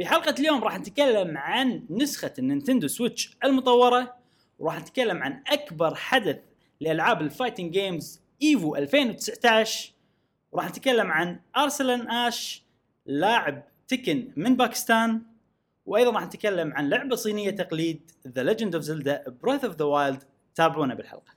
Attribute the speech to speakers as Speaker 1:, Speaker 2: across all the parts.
Speaker 1: في حلقة اليوم راح نتكلم عن نسخة ال Nintendo Switch المطورة وراح نتكلم عن أكبر حدث لألعاب ال fighting games EVO 2019 وراح نتكلم عن Arslan Ash لاعب Tekken من باكستان وأيضا راح نتكلم عن لعبة صينية تقليد The Legend of Zelda Breath of the Wild تابعونا بالحلقة.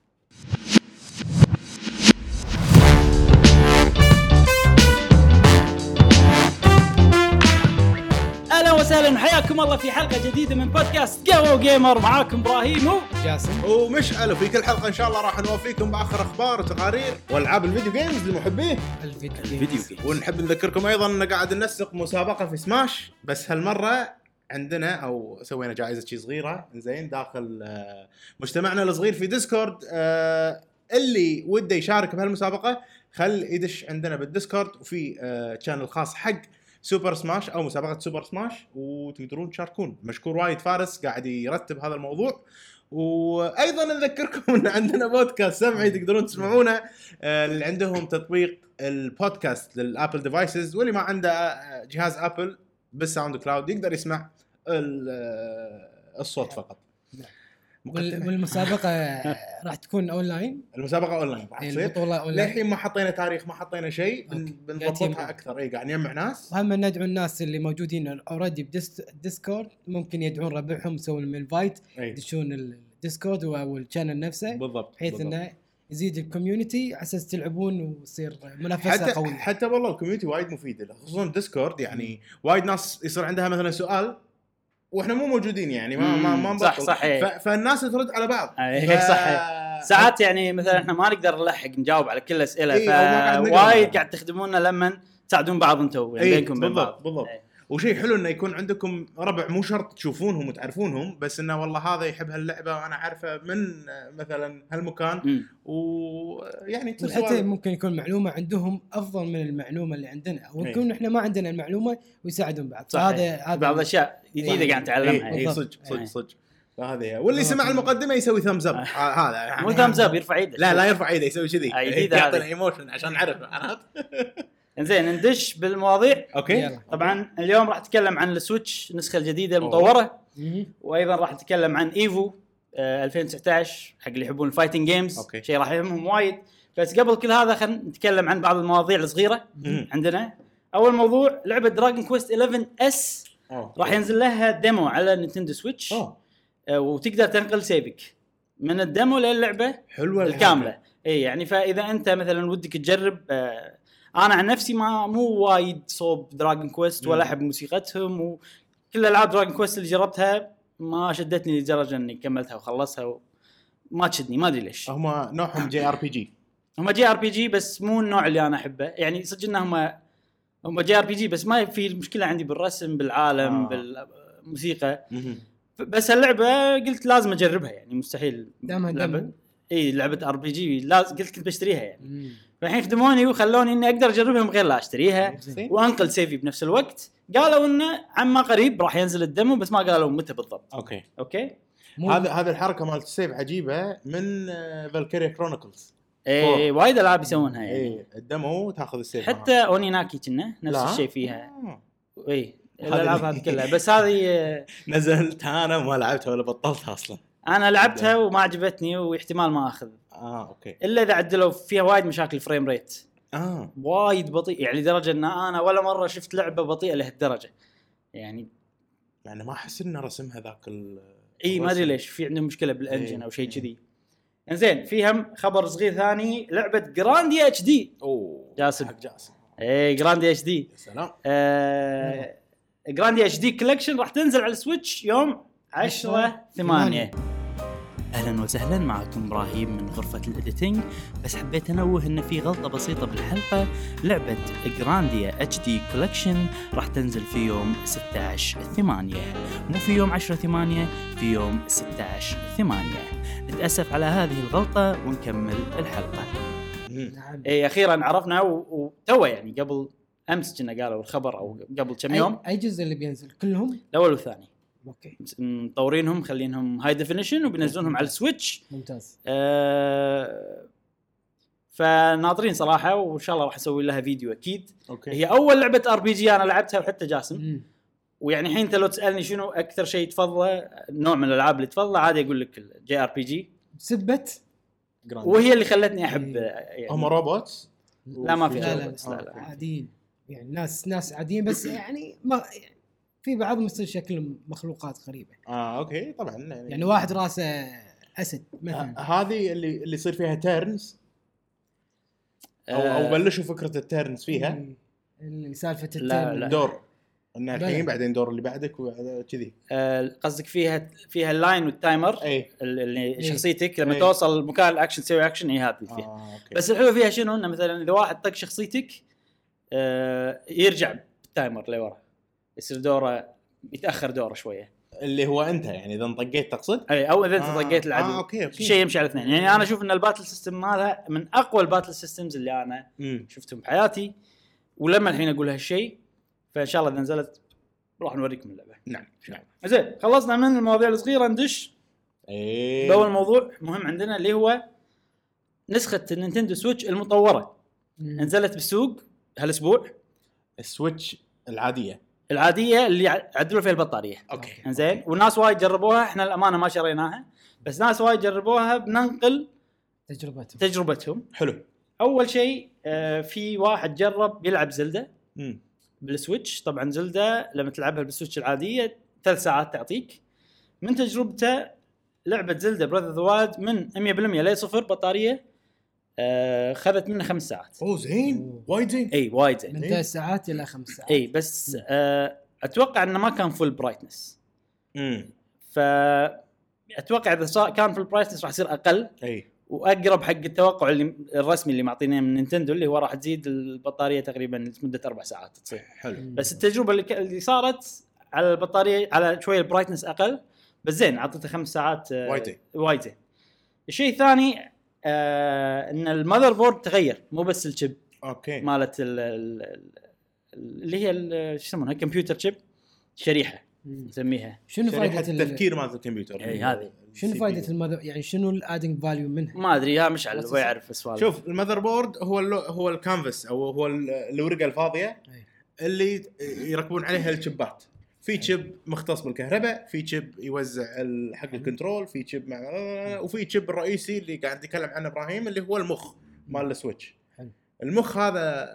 Speaker 1: أهلا وسهلا. وحياكم الله في حلقة جديدة من بودكاست قهوه gamer معاكم إبراهيم و
Speaker 2: جاسم.
Speaker 3: ومشعل. وفي كل حلقة إن شاء الله راح نوفيكم بآخر أخبار وتقارير وألعاب ال video games لمحبيه.
Speaker 2: ال video games.
Speaker 3: ونحب نذكركم أيضا إن قاعد ننسق مسابقة في سماش بس هالمرة عندنا أو سوينا جائزة شي صغيرة. زين داخل آه، مجتمعنا الصغير في Discord آه، اللي وده يشارك بهالمسابقة خل يدش عندنا بال Discord وفي آه، channel خاص حق Super Smash أو مسابقة Super Smash وتقدرون تشاركون. مشكور وايد فارس قاعد يرتب هذا الموضوع. وأيضا نذكركم إن عندنا بودكاست سمعي تقدرون تسمعونه. آه، اللي عندهم تطبيق البودكاست لل Apple devices واللي ما عنده آه، جهاز Apple بال SoundCloud يقدر يسمع آه، الصوت فقط.
Speaker 2: والمسابقة راح تكون اونلاين
Speaker 3: المسابقة اونلاين راح
Speaker 2: إيه،
Speaker 3: تصير
Speaker 2: البطولة اونلاين
Speaker 3: للحين ما حطينا تاريخ ما حطينا شيء. بنضبطها. أكثر. اي قاعد نجمع ناس.
Speaker 2: وهم ندعو الناس اللي موجودين already ب Discord ممكن يدعون ربعهم يسوون من invite
Speaker 3: اي
Speaker 2: يدشون ال Discord أو ال channel نفسه.
Speaker 3: بالضبط
Speaker 2: بحيث. إنه يزيد ال community على أساس تلعبون ويصير منافسة
Speaker 3: حتى
Speaker 2: قوية.
Speaker 3: حتى والله ال community وايد مفيدة. خصوصا Discord يعني وايد ناس يصير عندها مثلا سؤال وإحنا مو موجودين يعني ما ما ما
Speaker 1: صح،. صح،
Speaker 3: فالناس ترد على بعض
Speaker 1: إيه،
Speaker 3: ف-
Speaker 1: صح، ساعات يعني مثلا إحنا ما نقدر نلحق نجاوب على كل الأسئلة
Speaker 3: إيه،.
Speaker 1: فوايد قاعد تخدمونا لما تساعدون بعض أنتم يعني
Speaker 3: إيه،
Speaker 1: بينكم بين
Speaker 3: بالضبط
Speaker 1: بعض
Speaker 3: بالضبط
Speaker 1: إيه.
Speaker 3: وشيء حلو إنه يكون عندكم ربع مو شرط تشوفونهم وتعرفونهم بس إنه والله هذا يحب هاللعبة وأنا عارفه من آه، مثلا هالمكان. ويعني
Speaker 2: وحتى
Speaker 3: سوالف.
Speaker 2: ممكن يكون معلومة عندهم أفضل من المعلومة اللي عندنا أو
Speaker 3: إيه.
Speaker 2: إحنا ما عندنا المعلومة ويساعدون بعض
Speaker 1: هذا
Speaker 2: هذا
Speaker 1: بعض الأشياء جديدة
Speaker 2: إيه.
Speaker 1: قاعد نتعلمها
Speaker 3: اي
Speaker 2: بالضبط.
Speaker 3: صدق صدق
Speaker 1: إيه.
Speaker 3: صدق فهذا هي واللي
Speaker 2: آه،
Speaker 3: سمع. المقدمة يسوي thumbs up هذا يعني
Speaker 1: مو thumbs up يرفع يده
Speaker 3: لا لا يرفع ايده يسوي كذي
Speaker 1: آه،
Speaker 3: يعطينا
Speaker 1: هذه.
Speaker 3: emotion عشان نعرف عرفت
Speaker 1: زين ندش بالمواضيع.
Speaker 2: okay.
Speaker 1: طبعا اليوم راح نتكلم عن ال Switch النسخة الجديدة
Speaker 2: المطورة.
Speaker 1: وأيضا راح نتكلم عن EVO آه 2019 حق اللي يحبون ال fighting
Speaker 3: games okay.
Speaker 1: شيء راح يهمهم وايد. بس قبل كل هذا خلينا نتكلم عن بعض المواضيع الصغيرة
Speaker 3: مم.
Speaker 1: عندنا. أول موضوع لعبة Dragon Quest 11
Speaker 3: S.
Speaker 1: راح ينزل لها demo على Nintendo
Speaker 3: Switch.
Speaker 1: آه، وتقدر تنقل save ك من ال demo
Speaker 3: للعبة
Speaker 1: حلوة الكاملة. اي يعني فإذا أنت مثلا ودك تجرب آه، أنا عن نفسي ما مو وايد صوب Dragon Quest ولا. أحب موسيقتهم وكل ألعاب Dragon Quest اللي جربتها ما شدتني لدرجة إني كملتها وخلصها و... ما تشدني ما أدري ليش
Speaker 3: هم نوعهم JRPG
Speaker 1: هم JRPG بس مو النوع اللي أنا أحبه يعني صدق انهم هم JRPG بس ما في مشكلة عندي بالرسم بالعالم
Speaker 3: آه.
Speaker 1: بالموسيقى بس اللعبة قلت لازم أجربها يعني مستحيل
Speaker 2: دامها
Speaker 1: لعبه. إي لعبة RPG لازم قلت كنت بشتريها يعني
Speaker 2: مم.
Speaker 1: فالحين خدموني وخلوني إني أقدر اجربها من غير لا
Speaker 3: أشتريها.
Speaker 1: وانقل save ي بنفس الوقت. قالوا إنه عما قريب راح ينزل ال demo بس ما قالوا متى بالضبط. okay.
Speaker 2: okay؟
Speaker 3: هذا هذا الحركة مالت ال save عجيبة من Valkyria Chronicles
Speaker 1: اي وايد ألعاب يسوونها يعني.
Speaker 3: اي ال demo تاخذ ال save
Speaker 1: حتى Oninaki كنا نفس. الشيء فيها.
Speaker 3: آه.
Speaker 1: اي
Speaker 3: الألعاب
Speaker 1: هذه كلها. بس هذه آه،
Speaker 3: نزلت أنا وما لعبتها ولا بطلتها أصلا.
Speaker 1: أنا لعبتها وما عجبتني واحتمال ما أخذ.
Speaker 3: آه okay.
Speaker 1: إلا إذا عدلوا فيها وايد مشاكل frame rate.
Speaker 3: آه.
Speaker 1: وايد بطيء يعني لدرجة إن أنا ولا مرة شفت لعبة بطيئة لهالدرجة. يعني
Speaker 3: يعني ما أحس إنه رسمها ذاك ال
Speaker 1: إي ما
Speaker 3: أدري.
Speaker 1: ليش في عندهم مشكلة بال
Speaker 3: engine
Speaker 1: أو شيء. كذي. إنزين في هم خبر صغير ثاني لعبة Grandia HD
Speaker 3: أوه
Speaker 1: جاسم.
Speaker 3: حق جاسم.
Speaker 1: إي Grandia HD
Speaker 3: يا سلام.
Speaker 1: آه Grandia HD Collection راح تنزل على ال Switch يوم 10 8 أهلا وسهلا معكم إبراهيم من غرفة ال editing بس حبيت أنوه ان في غلطة بسيطة بالحلقة. لعبة Grandia HD Collection راح تنزل في يوم 16 8 مو في يوم 10 8 في يوم 16 8 نتأسف على هذه الغلطة ونكمل الحلقة.
Speaker 3: مم.
Speaker 2: نعم.
Speaker 1: اي أخيرا عرفنا و- وتوه يعني قبل أمس كنا قالوا الخبر أو قبل كم يوم.
Speaker 2: اي أي جزء اللي بينزل؟ كلهم؟
Speaker 1: الأول والثاني.
Speaker 2: أوكي.
Speaker 1: مطورينهم مخلينهم high definition وبينزلونهم على ال Switch.
Speaker 2: ممتاز.
Speaker 1: آه فناطرين صراحة وإن شاء الله راح أسوي لها فيديو أكيد.
Speaker 3: أوكي.
Speaker 1: هي أول لعبة RPG أنا لعبتها وحتى جاسم.
Speaker 2: مم.
Speaker 1: ويعني الحين أنت لو تسألني شنو أكثر شيء تفضله نوع من الألعاب اللي تفضله عادي أقول لك ال JRP جي
Speaker 3: جراند.
Speaker 1: وهي اللي خلتني أحب
Speaker 2: إيه.
Speaker 1: يعني.
Speaker 3: هم robots
Speaker 1: لا ما في
Speaker 2: لا لا,
Speaker 1: robots،
Speaker 2: لا,
Speaker 1: لا،
Speaker 2: لا,
Speaker 1: لا.
Speaker 2: عاديين. يعني ناس ناس عاديين بس يعني ما يعني في بعضهم يصير شكلهم مخلوقات غريبة
Speaker 3: آه أوكي طبعا
Speaker 2: يعني واحد راسه أسد مثلا
Speaker 3: آه، هذه اللي اللي يصير فيها turns أو
Speaker 1: آه،
Speaker 3: أو بلشوا فكرة ال turns فيها
Speaker 2: مم. اللي سالفة
Speaker 1: لا،. لا.
Speaker 3: دور إن
Speaker 2: بلى.
Speaker 3: الحين بعدين دور اللي بعدك وبعد كذي
Speaker 1: آه، قصدك فيها فيها ال line وال timer
Speaker 3: اي
Speaker 1: اللي
Speaker 2: إيه.
Speaker 1: شخصيتك لما
Speaker 3: إيه.
Speaker 1: توصل مكان الاكشن تسوي اكشن هي هذه اللي فيها
Speaker 3: آه أوكي
Speaker 1: بس الحلو فيها شنو إنه مثلا إذا واحد طق شخصيتك آه، يرجع بال timer لورا يصير دوره يتأخر دوره شوية.
Speaker 3: اللي هو أنت يعني إذا انطقيت تقصد؟
Speaker 1: أي أو إذا أنت
Speaker 3: آه،
Speaker 1: طقيت العدو.
Speaker 3: آه okay okay.
Speaker 1: الشيء يمشي على اثنين. يعني أنا أشوف إن ال battle system مالها من أقوى ال battle systems اللي أنا
Speaker 3: مم.
Speaker 1: شفتهم بحياتي ولما الحين أقول هالشيء فإن شاء الله إذا نزلت راح نوريكم اللعبة.
Speaker 3: نعم نعم.
Speaker 1: زين خلصنا من المواضيع الصغيرة ندش
Speaker 3: إيه.
Speaker 1: بأول موضوع مهم عندنا اللي هو نسخة ال Nintendo Switch المطورة.
Speaker 2: مم.
Speaker 1: نزلت بالسوق هالأسبوع.
Speaker 3: ال Switch
Speaker 1: العادية. العادية اللي عدلوا فيها البطارية.
Speaker 3: okay.
Speaker 1: إنزين؟ والناس وايد جربوها إحنا الأمانة ما شريناها بس ناس وايد جربوها بننقل
Speaker 2: تجربتهم.
Speaker 1: تجربتهم.
Speaker 3: حلو.
Speaker 1: أول شيء آه، في واحد جرب يلعب زلدة
Speaker 3: مم.
Speaker 1: بال Switch. طبعا زلدة لما تلعبها بال Switch العادية ثلاث ساعات تعطيك. من تجربته لعبة زلدة Breath of the Wild من 100% ل صفر؟ بطارية آه، خذت منه خمس ساعات.
Speaker 3: أوه زين. وايد زين.
Speaker 1: إي وايد زين.
Speaker 2: من ثلاث ساعات إلى خمس ساعات.
Speaker 1: إي بس آه، أتوقع إنه ما كان full brightness
Speaker 3: امم
Speaker 1: ف أتوقع إذا صار كان full brightness راح يصير أقل.
Speaker 3: إي.
Speaker 1: وأقرب حق التوقع اللي الرسمي اللي معطيناه من Nintendo اللي هو راح تزيد البطارية تقريبا لمدة أربع ساعات تصير.
Speaker 3: حلو.
Speaker 1: بس التجربة اللي, ك... اللي صارت على البطارية على شوية ال brightness أقل. بس زين اعطيته خمس ساعات آه،
Speaker 3: وايد زين.
Speaker 1: وايد زين. الشيء الثاني آه إن ال motherboard تغير مو بس ال
Speaker 3: chip okay
Speaker 1: مالت ال... ال... ال- اللي هي ال- شو يسمونها computer chip
Speaker 2: شريحة.
Speaker 1: نسميها
Speaker 2: شنو
Speaker 3: شريحة
Speaker 2: فائده ال-
Speaker 3: التفكير مالت الكمبيوتر
Speaker 1: إي، هذه.
Speaker 2: شنو فائده ال mother يعني شنو ال adding value منها؟
Speaker 1: ما أدري يا مشعل هو يعرف السؤال
Speaker 3: شوف ال motherboard هو اللو هو الكانفاس أو هو ال- الورقة
Speaker 2: الفاضية.
Speaker 3: اللي يركبون عليها ال chipات في chip مختص بالكهرباء في chip يوزع حق ال control في chip مع وفي chip الرئيسي اللي قاعد يتكلم عنه إبراهيم اللي هو المخ مال ال Switch.
Speaker 2: حلو.
Speaker 3: المخ هذا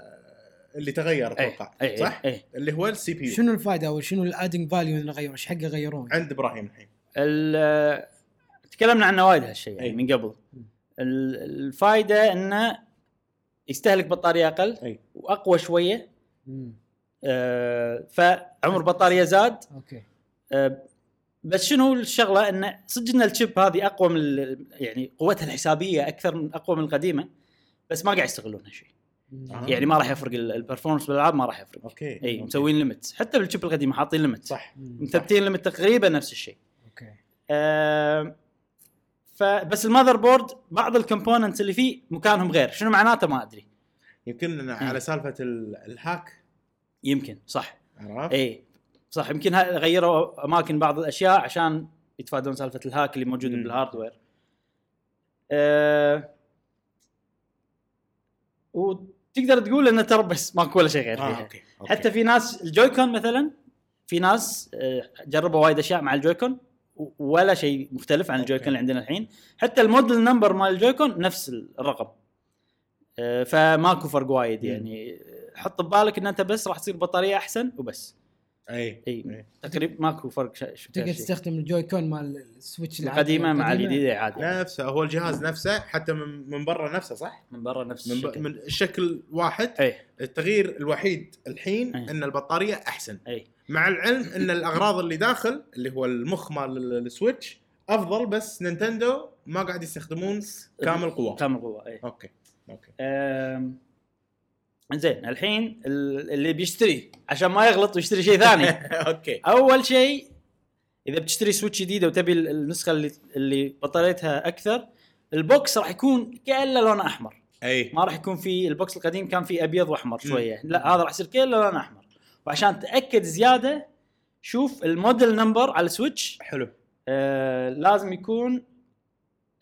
Speaker 3: اللي تغير أتوقع
Speaker 1: اي
Speaker 3: صح؟
Speaker 1: اي
Speaker 3: اللي هو ال CPU.
Speaker 2: شنو الفائده أو شنو ال adding value اللي غيروا إيش حق غيرون؟
Speaker 3: عند إبراهيم الحين.
Speaker 1: ال- تكلمنا عنه وايد هالشيء يعني
Speaker 3: أي.
Speaker 1: من قبل. ال- الفائده إنه يستهلك بطارية أقل
Speaker 3: اي
Speaker 1: وأقوى شوية.
Speaker 2: مم.
Speaker 1: آه، فعمر بطارية زاد.
Speaker 2: okay.
Speaker 1: آه، بس شنو الشغلة؟ انه صدق إن ال chip هذه أقوى من ال- يعني قوتها الحسابية أكثر من أقوى من القديمة بس ما قاعد يستغلون هالشيء.
Speaker 2: مم.
Speaker 3: آه.
Speaker 1: يعني ما راح يفرق ال- ال performance بالألعاب ما راح يفرق. okay.
Speaker 3: إي.
Speaker 1: مسوين limit حتى بال chip القديمة حاطين limit
Speaker 3: صح.
Speaker 1: مثبتين limit تقريبا نفس الشيء.
Speaker 2: okay.
Speaker 1: آه، فبس ال motherboard بعض ال components اللي فيه مكانهم غير. شنو معناته ما أدري.
Speaker 3: يمكن على سالفة ال- ال hack
Speaker 1: يمكن صح
Speaker 3: عرفت؟
Speaker 1: اي صح يمكن غيروا أماكن بعض الأشياء عشان يتفادون سالفة ال hack اللي موجوده
Speaker 3: مم.
Speaker 1: بال hardware أه وتقدر تقول انه ترى بس ماكو ولا شيء غير
Speaker 3: آه
Speaker 1: فيها
Speaker 3: okay okay.
Speaker 1: حتى في ناس ال Joy-Con مثلا في ناس آه، جربوا وايد أشياء مع ال Joy-Con ولا شيء مختلف عن
Speaker 3: okay.
Speaker 1: ال Joy-Con اللي عندنا الحين حتى ال model number مال ال Joy-Con نفس الرقم آه، فماكو فرق وايد. يعني حط ببالك إن أنت بس راح تصير بطارية أحسن وبس أي
Speaker 3: إي.
Speaker 1: تقريبا ماكو فرق ش... ش...
Speaker 2: تقدر. تستخدم ال Joy-Con مال
Speaker 1: ال Switch
Speaker 2: القديمة
Speaker 1: مع. الجديدة عادي
Speaker 3: نفسه هو الجهاز نفسه حتى من من برا نفسه صح؟
Speaker 1: من برا نفس
Speaker 3: من, ب...
Speaker 1: الشكل
Speaker 3: من الشكل واحد
Speaker 1: إي
Speaker 3: التغيير الوحيد الحين
Speaker 1: أي.
Speaker 3: إن البطارية أحسن
Speaker 1: إي
Speaker 3: مع العلم إن الأغراض اللي داخل اللي هو المخ مال ال- Switch أفضل بس Nintendo ما قاعد يستخدمون كامل قوة
Speaker 1: كامل قوة إي
Speaker 3: okay okay
Speaker 1: أم... زين الحين ال- اللي بيشتري عشان ما يغلط ويشتري شيء ثاني.
Speaker 3: okay.
Speaker 1: أول شيء إذا بتشتري Switch جديده وتبي ال- النسخة اللي اللي بطاريتها أكثر ال box راح يكون كله لون أحمر.
Speaker 3: أي.
Speaker 1: ما راح يكون في ال box القديم كان فيه أبيض وأحمر شوية. لا هذا راح يصير كله لون أحمر. وعشان تأكد زيادة شوف ال model number على ال Switch.
Speaker 3: حلو.
Speaker 1: آه لازم يكون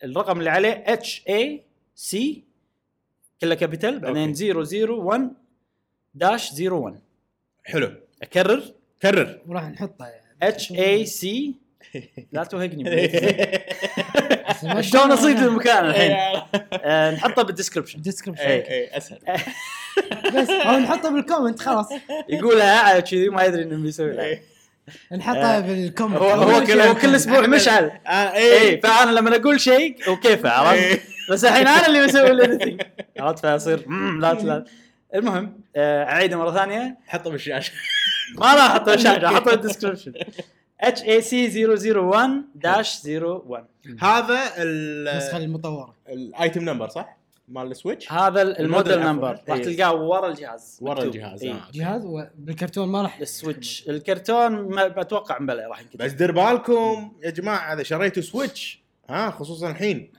Speaker 1: الرقم اللي عليه HAC كله capital بعدين
Speaker 3: okay.
Speaker 1: 001 dash 01
Speaker 3: حلو.
Speaker 1: أكرر.
Speaker 3: كرر.
Speaker 2: وراح نحطه
Speaker 1: HAC لا توهقني. شلون
Speaker 2: أصيد.
Speaker 1: المكان الحين؟ آه، نحطه بال
Speaker 2: description ال description
Speaker 1: إيه.
Speaker 3: اي أسهل.
Speaker 2: بس أو نحطه بال comment خلاص.
Speaker 1: يقولها على كذي ما يدري إنه بيسوي له
Speaker 3: إيه.
Speaker 2: نحطه بال
Speaker 1: comment هو هو كل أسبوع مشعل.
Speaker 3: آه،
Speaker 1: اي
Speaker 3: اي
Speaker 1: فأنا لما أقول شيء وكيفه عرفت
Speaker 3: إيه.
Speaker 1: بس الحين أنا اللي بسوي ال editing عرفت فاصير "مم، لا لا. المهم آه، أعيده مرة ثانية.
Speaker 3: حطه بالشاشة.
Speaker 1: ما راح أحطه الشاشه أحطه بال description HAC 001 dash 01
Speaker 3: هذا
Speaker 2: النسخه
Speaker 3: ال-
Speaker 2: المطورة.
Speaker 3: ال item number صح؟ مال ال
Speaker 1: Switch؟ هذا
Speaker 3: ال
Speaker 1: model
Speaker 3: number.
Speaker 1: راح
Speaker 3: إيه.
Speaker 1: تلقاه ورا الجهاز.
Speaker 3: ورا. الجهاز،
Speaker 1: إيه.
Speaker 3: آه.
Speaker 2: جهاز وبالكرتون ما راح
Speaker 1: ال Switch. الكرتون ما بتوقع مبلى راح ينكتب.
Speaker 3: بس دير بالكم يا جماعة إذا شريتوا Switch ها خصوصا الحين.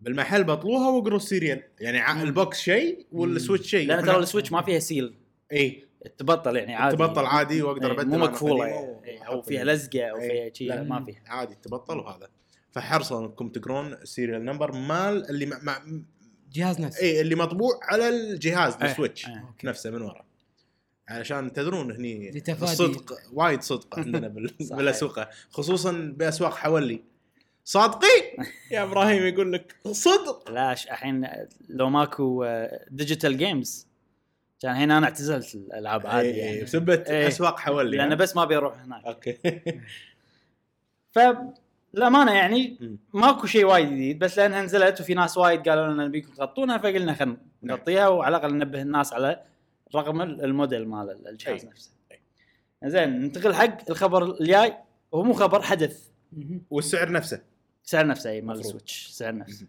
Speaker 3: بالمحل بطلوها واقروا ال serial يعني ال box شيء وال Switch شيء
Speaker 1: لأن ترى ال Switch ما فيها seal
Speaker 3: اي
Speaker 1: تبطل يعني عادي
Speaker 3: تبطل عادي واقدر
Speaker 1: إيه،
Speaker 3: أبدل
Speaker 1: مو مقفوله يعني. إيه، أو فيها لزقة أو
Speaker 3: إيه.
Speaker 1: فيها شيء
Speaker 3: لا.
Speaker 1: لا ما فيها
Speaker 3: عادي تبطل وهذا فحرصا إنكم تقرون ال serial number مال اللي مع, مع
Speaker 2: جهاز نفسه
Speaker 3: اي اللي مطبوع على الجهاز
Speaker 1: إيه،
Speaker 3: ال Switch
Speaker 1: إيه.
Speaker 3: نفسه من ورا علشان تدرون هني. الصدق وايد صدق عندنا. بالأسواق خصوصا بأسواق حولي صادقين يا إبراهيم يقول لك صدق
Speaker 1: لا الحين لو ماكو digital games كان الحين أنا اعتزلت الألعاب عادي
Speaker 3: إيه،
Speaker 1: يعني
Speaker 3: بسبه
Speaker 1: إيه.
Speaker 3: أسواق حولي لأن؟
Speaker 1: بس ما أبي أروح هناك
Speaker 3: okay
Speaker 1: فالامانه يعني. ماكو شيء وايد جديد بس لانها نزلت وفي ناس وايد قالوا لنا نبيكم تغطونها فقلنا خلينا
Speaker 3: نعم.
Speaker 1: نغطيها وعلى الأقل ننبه الناس على رقم ال- الموديل مال الجهاز
Speaker 3: أي.
Speaker 1: نفسه. زين ننتقل حق الخبر الجاي هو مو خبر حدث.
Speaker 3: والسعر نفسه
Speaker 1: سعر نفسه أي مال.
Speaker 3: ال
Speaker 1: Switch سعر نفسه.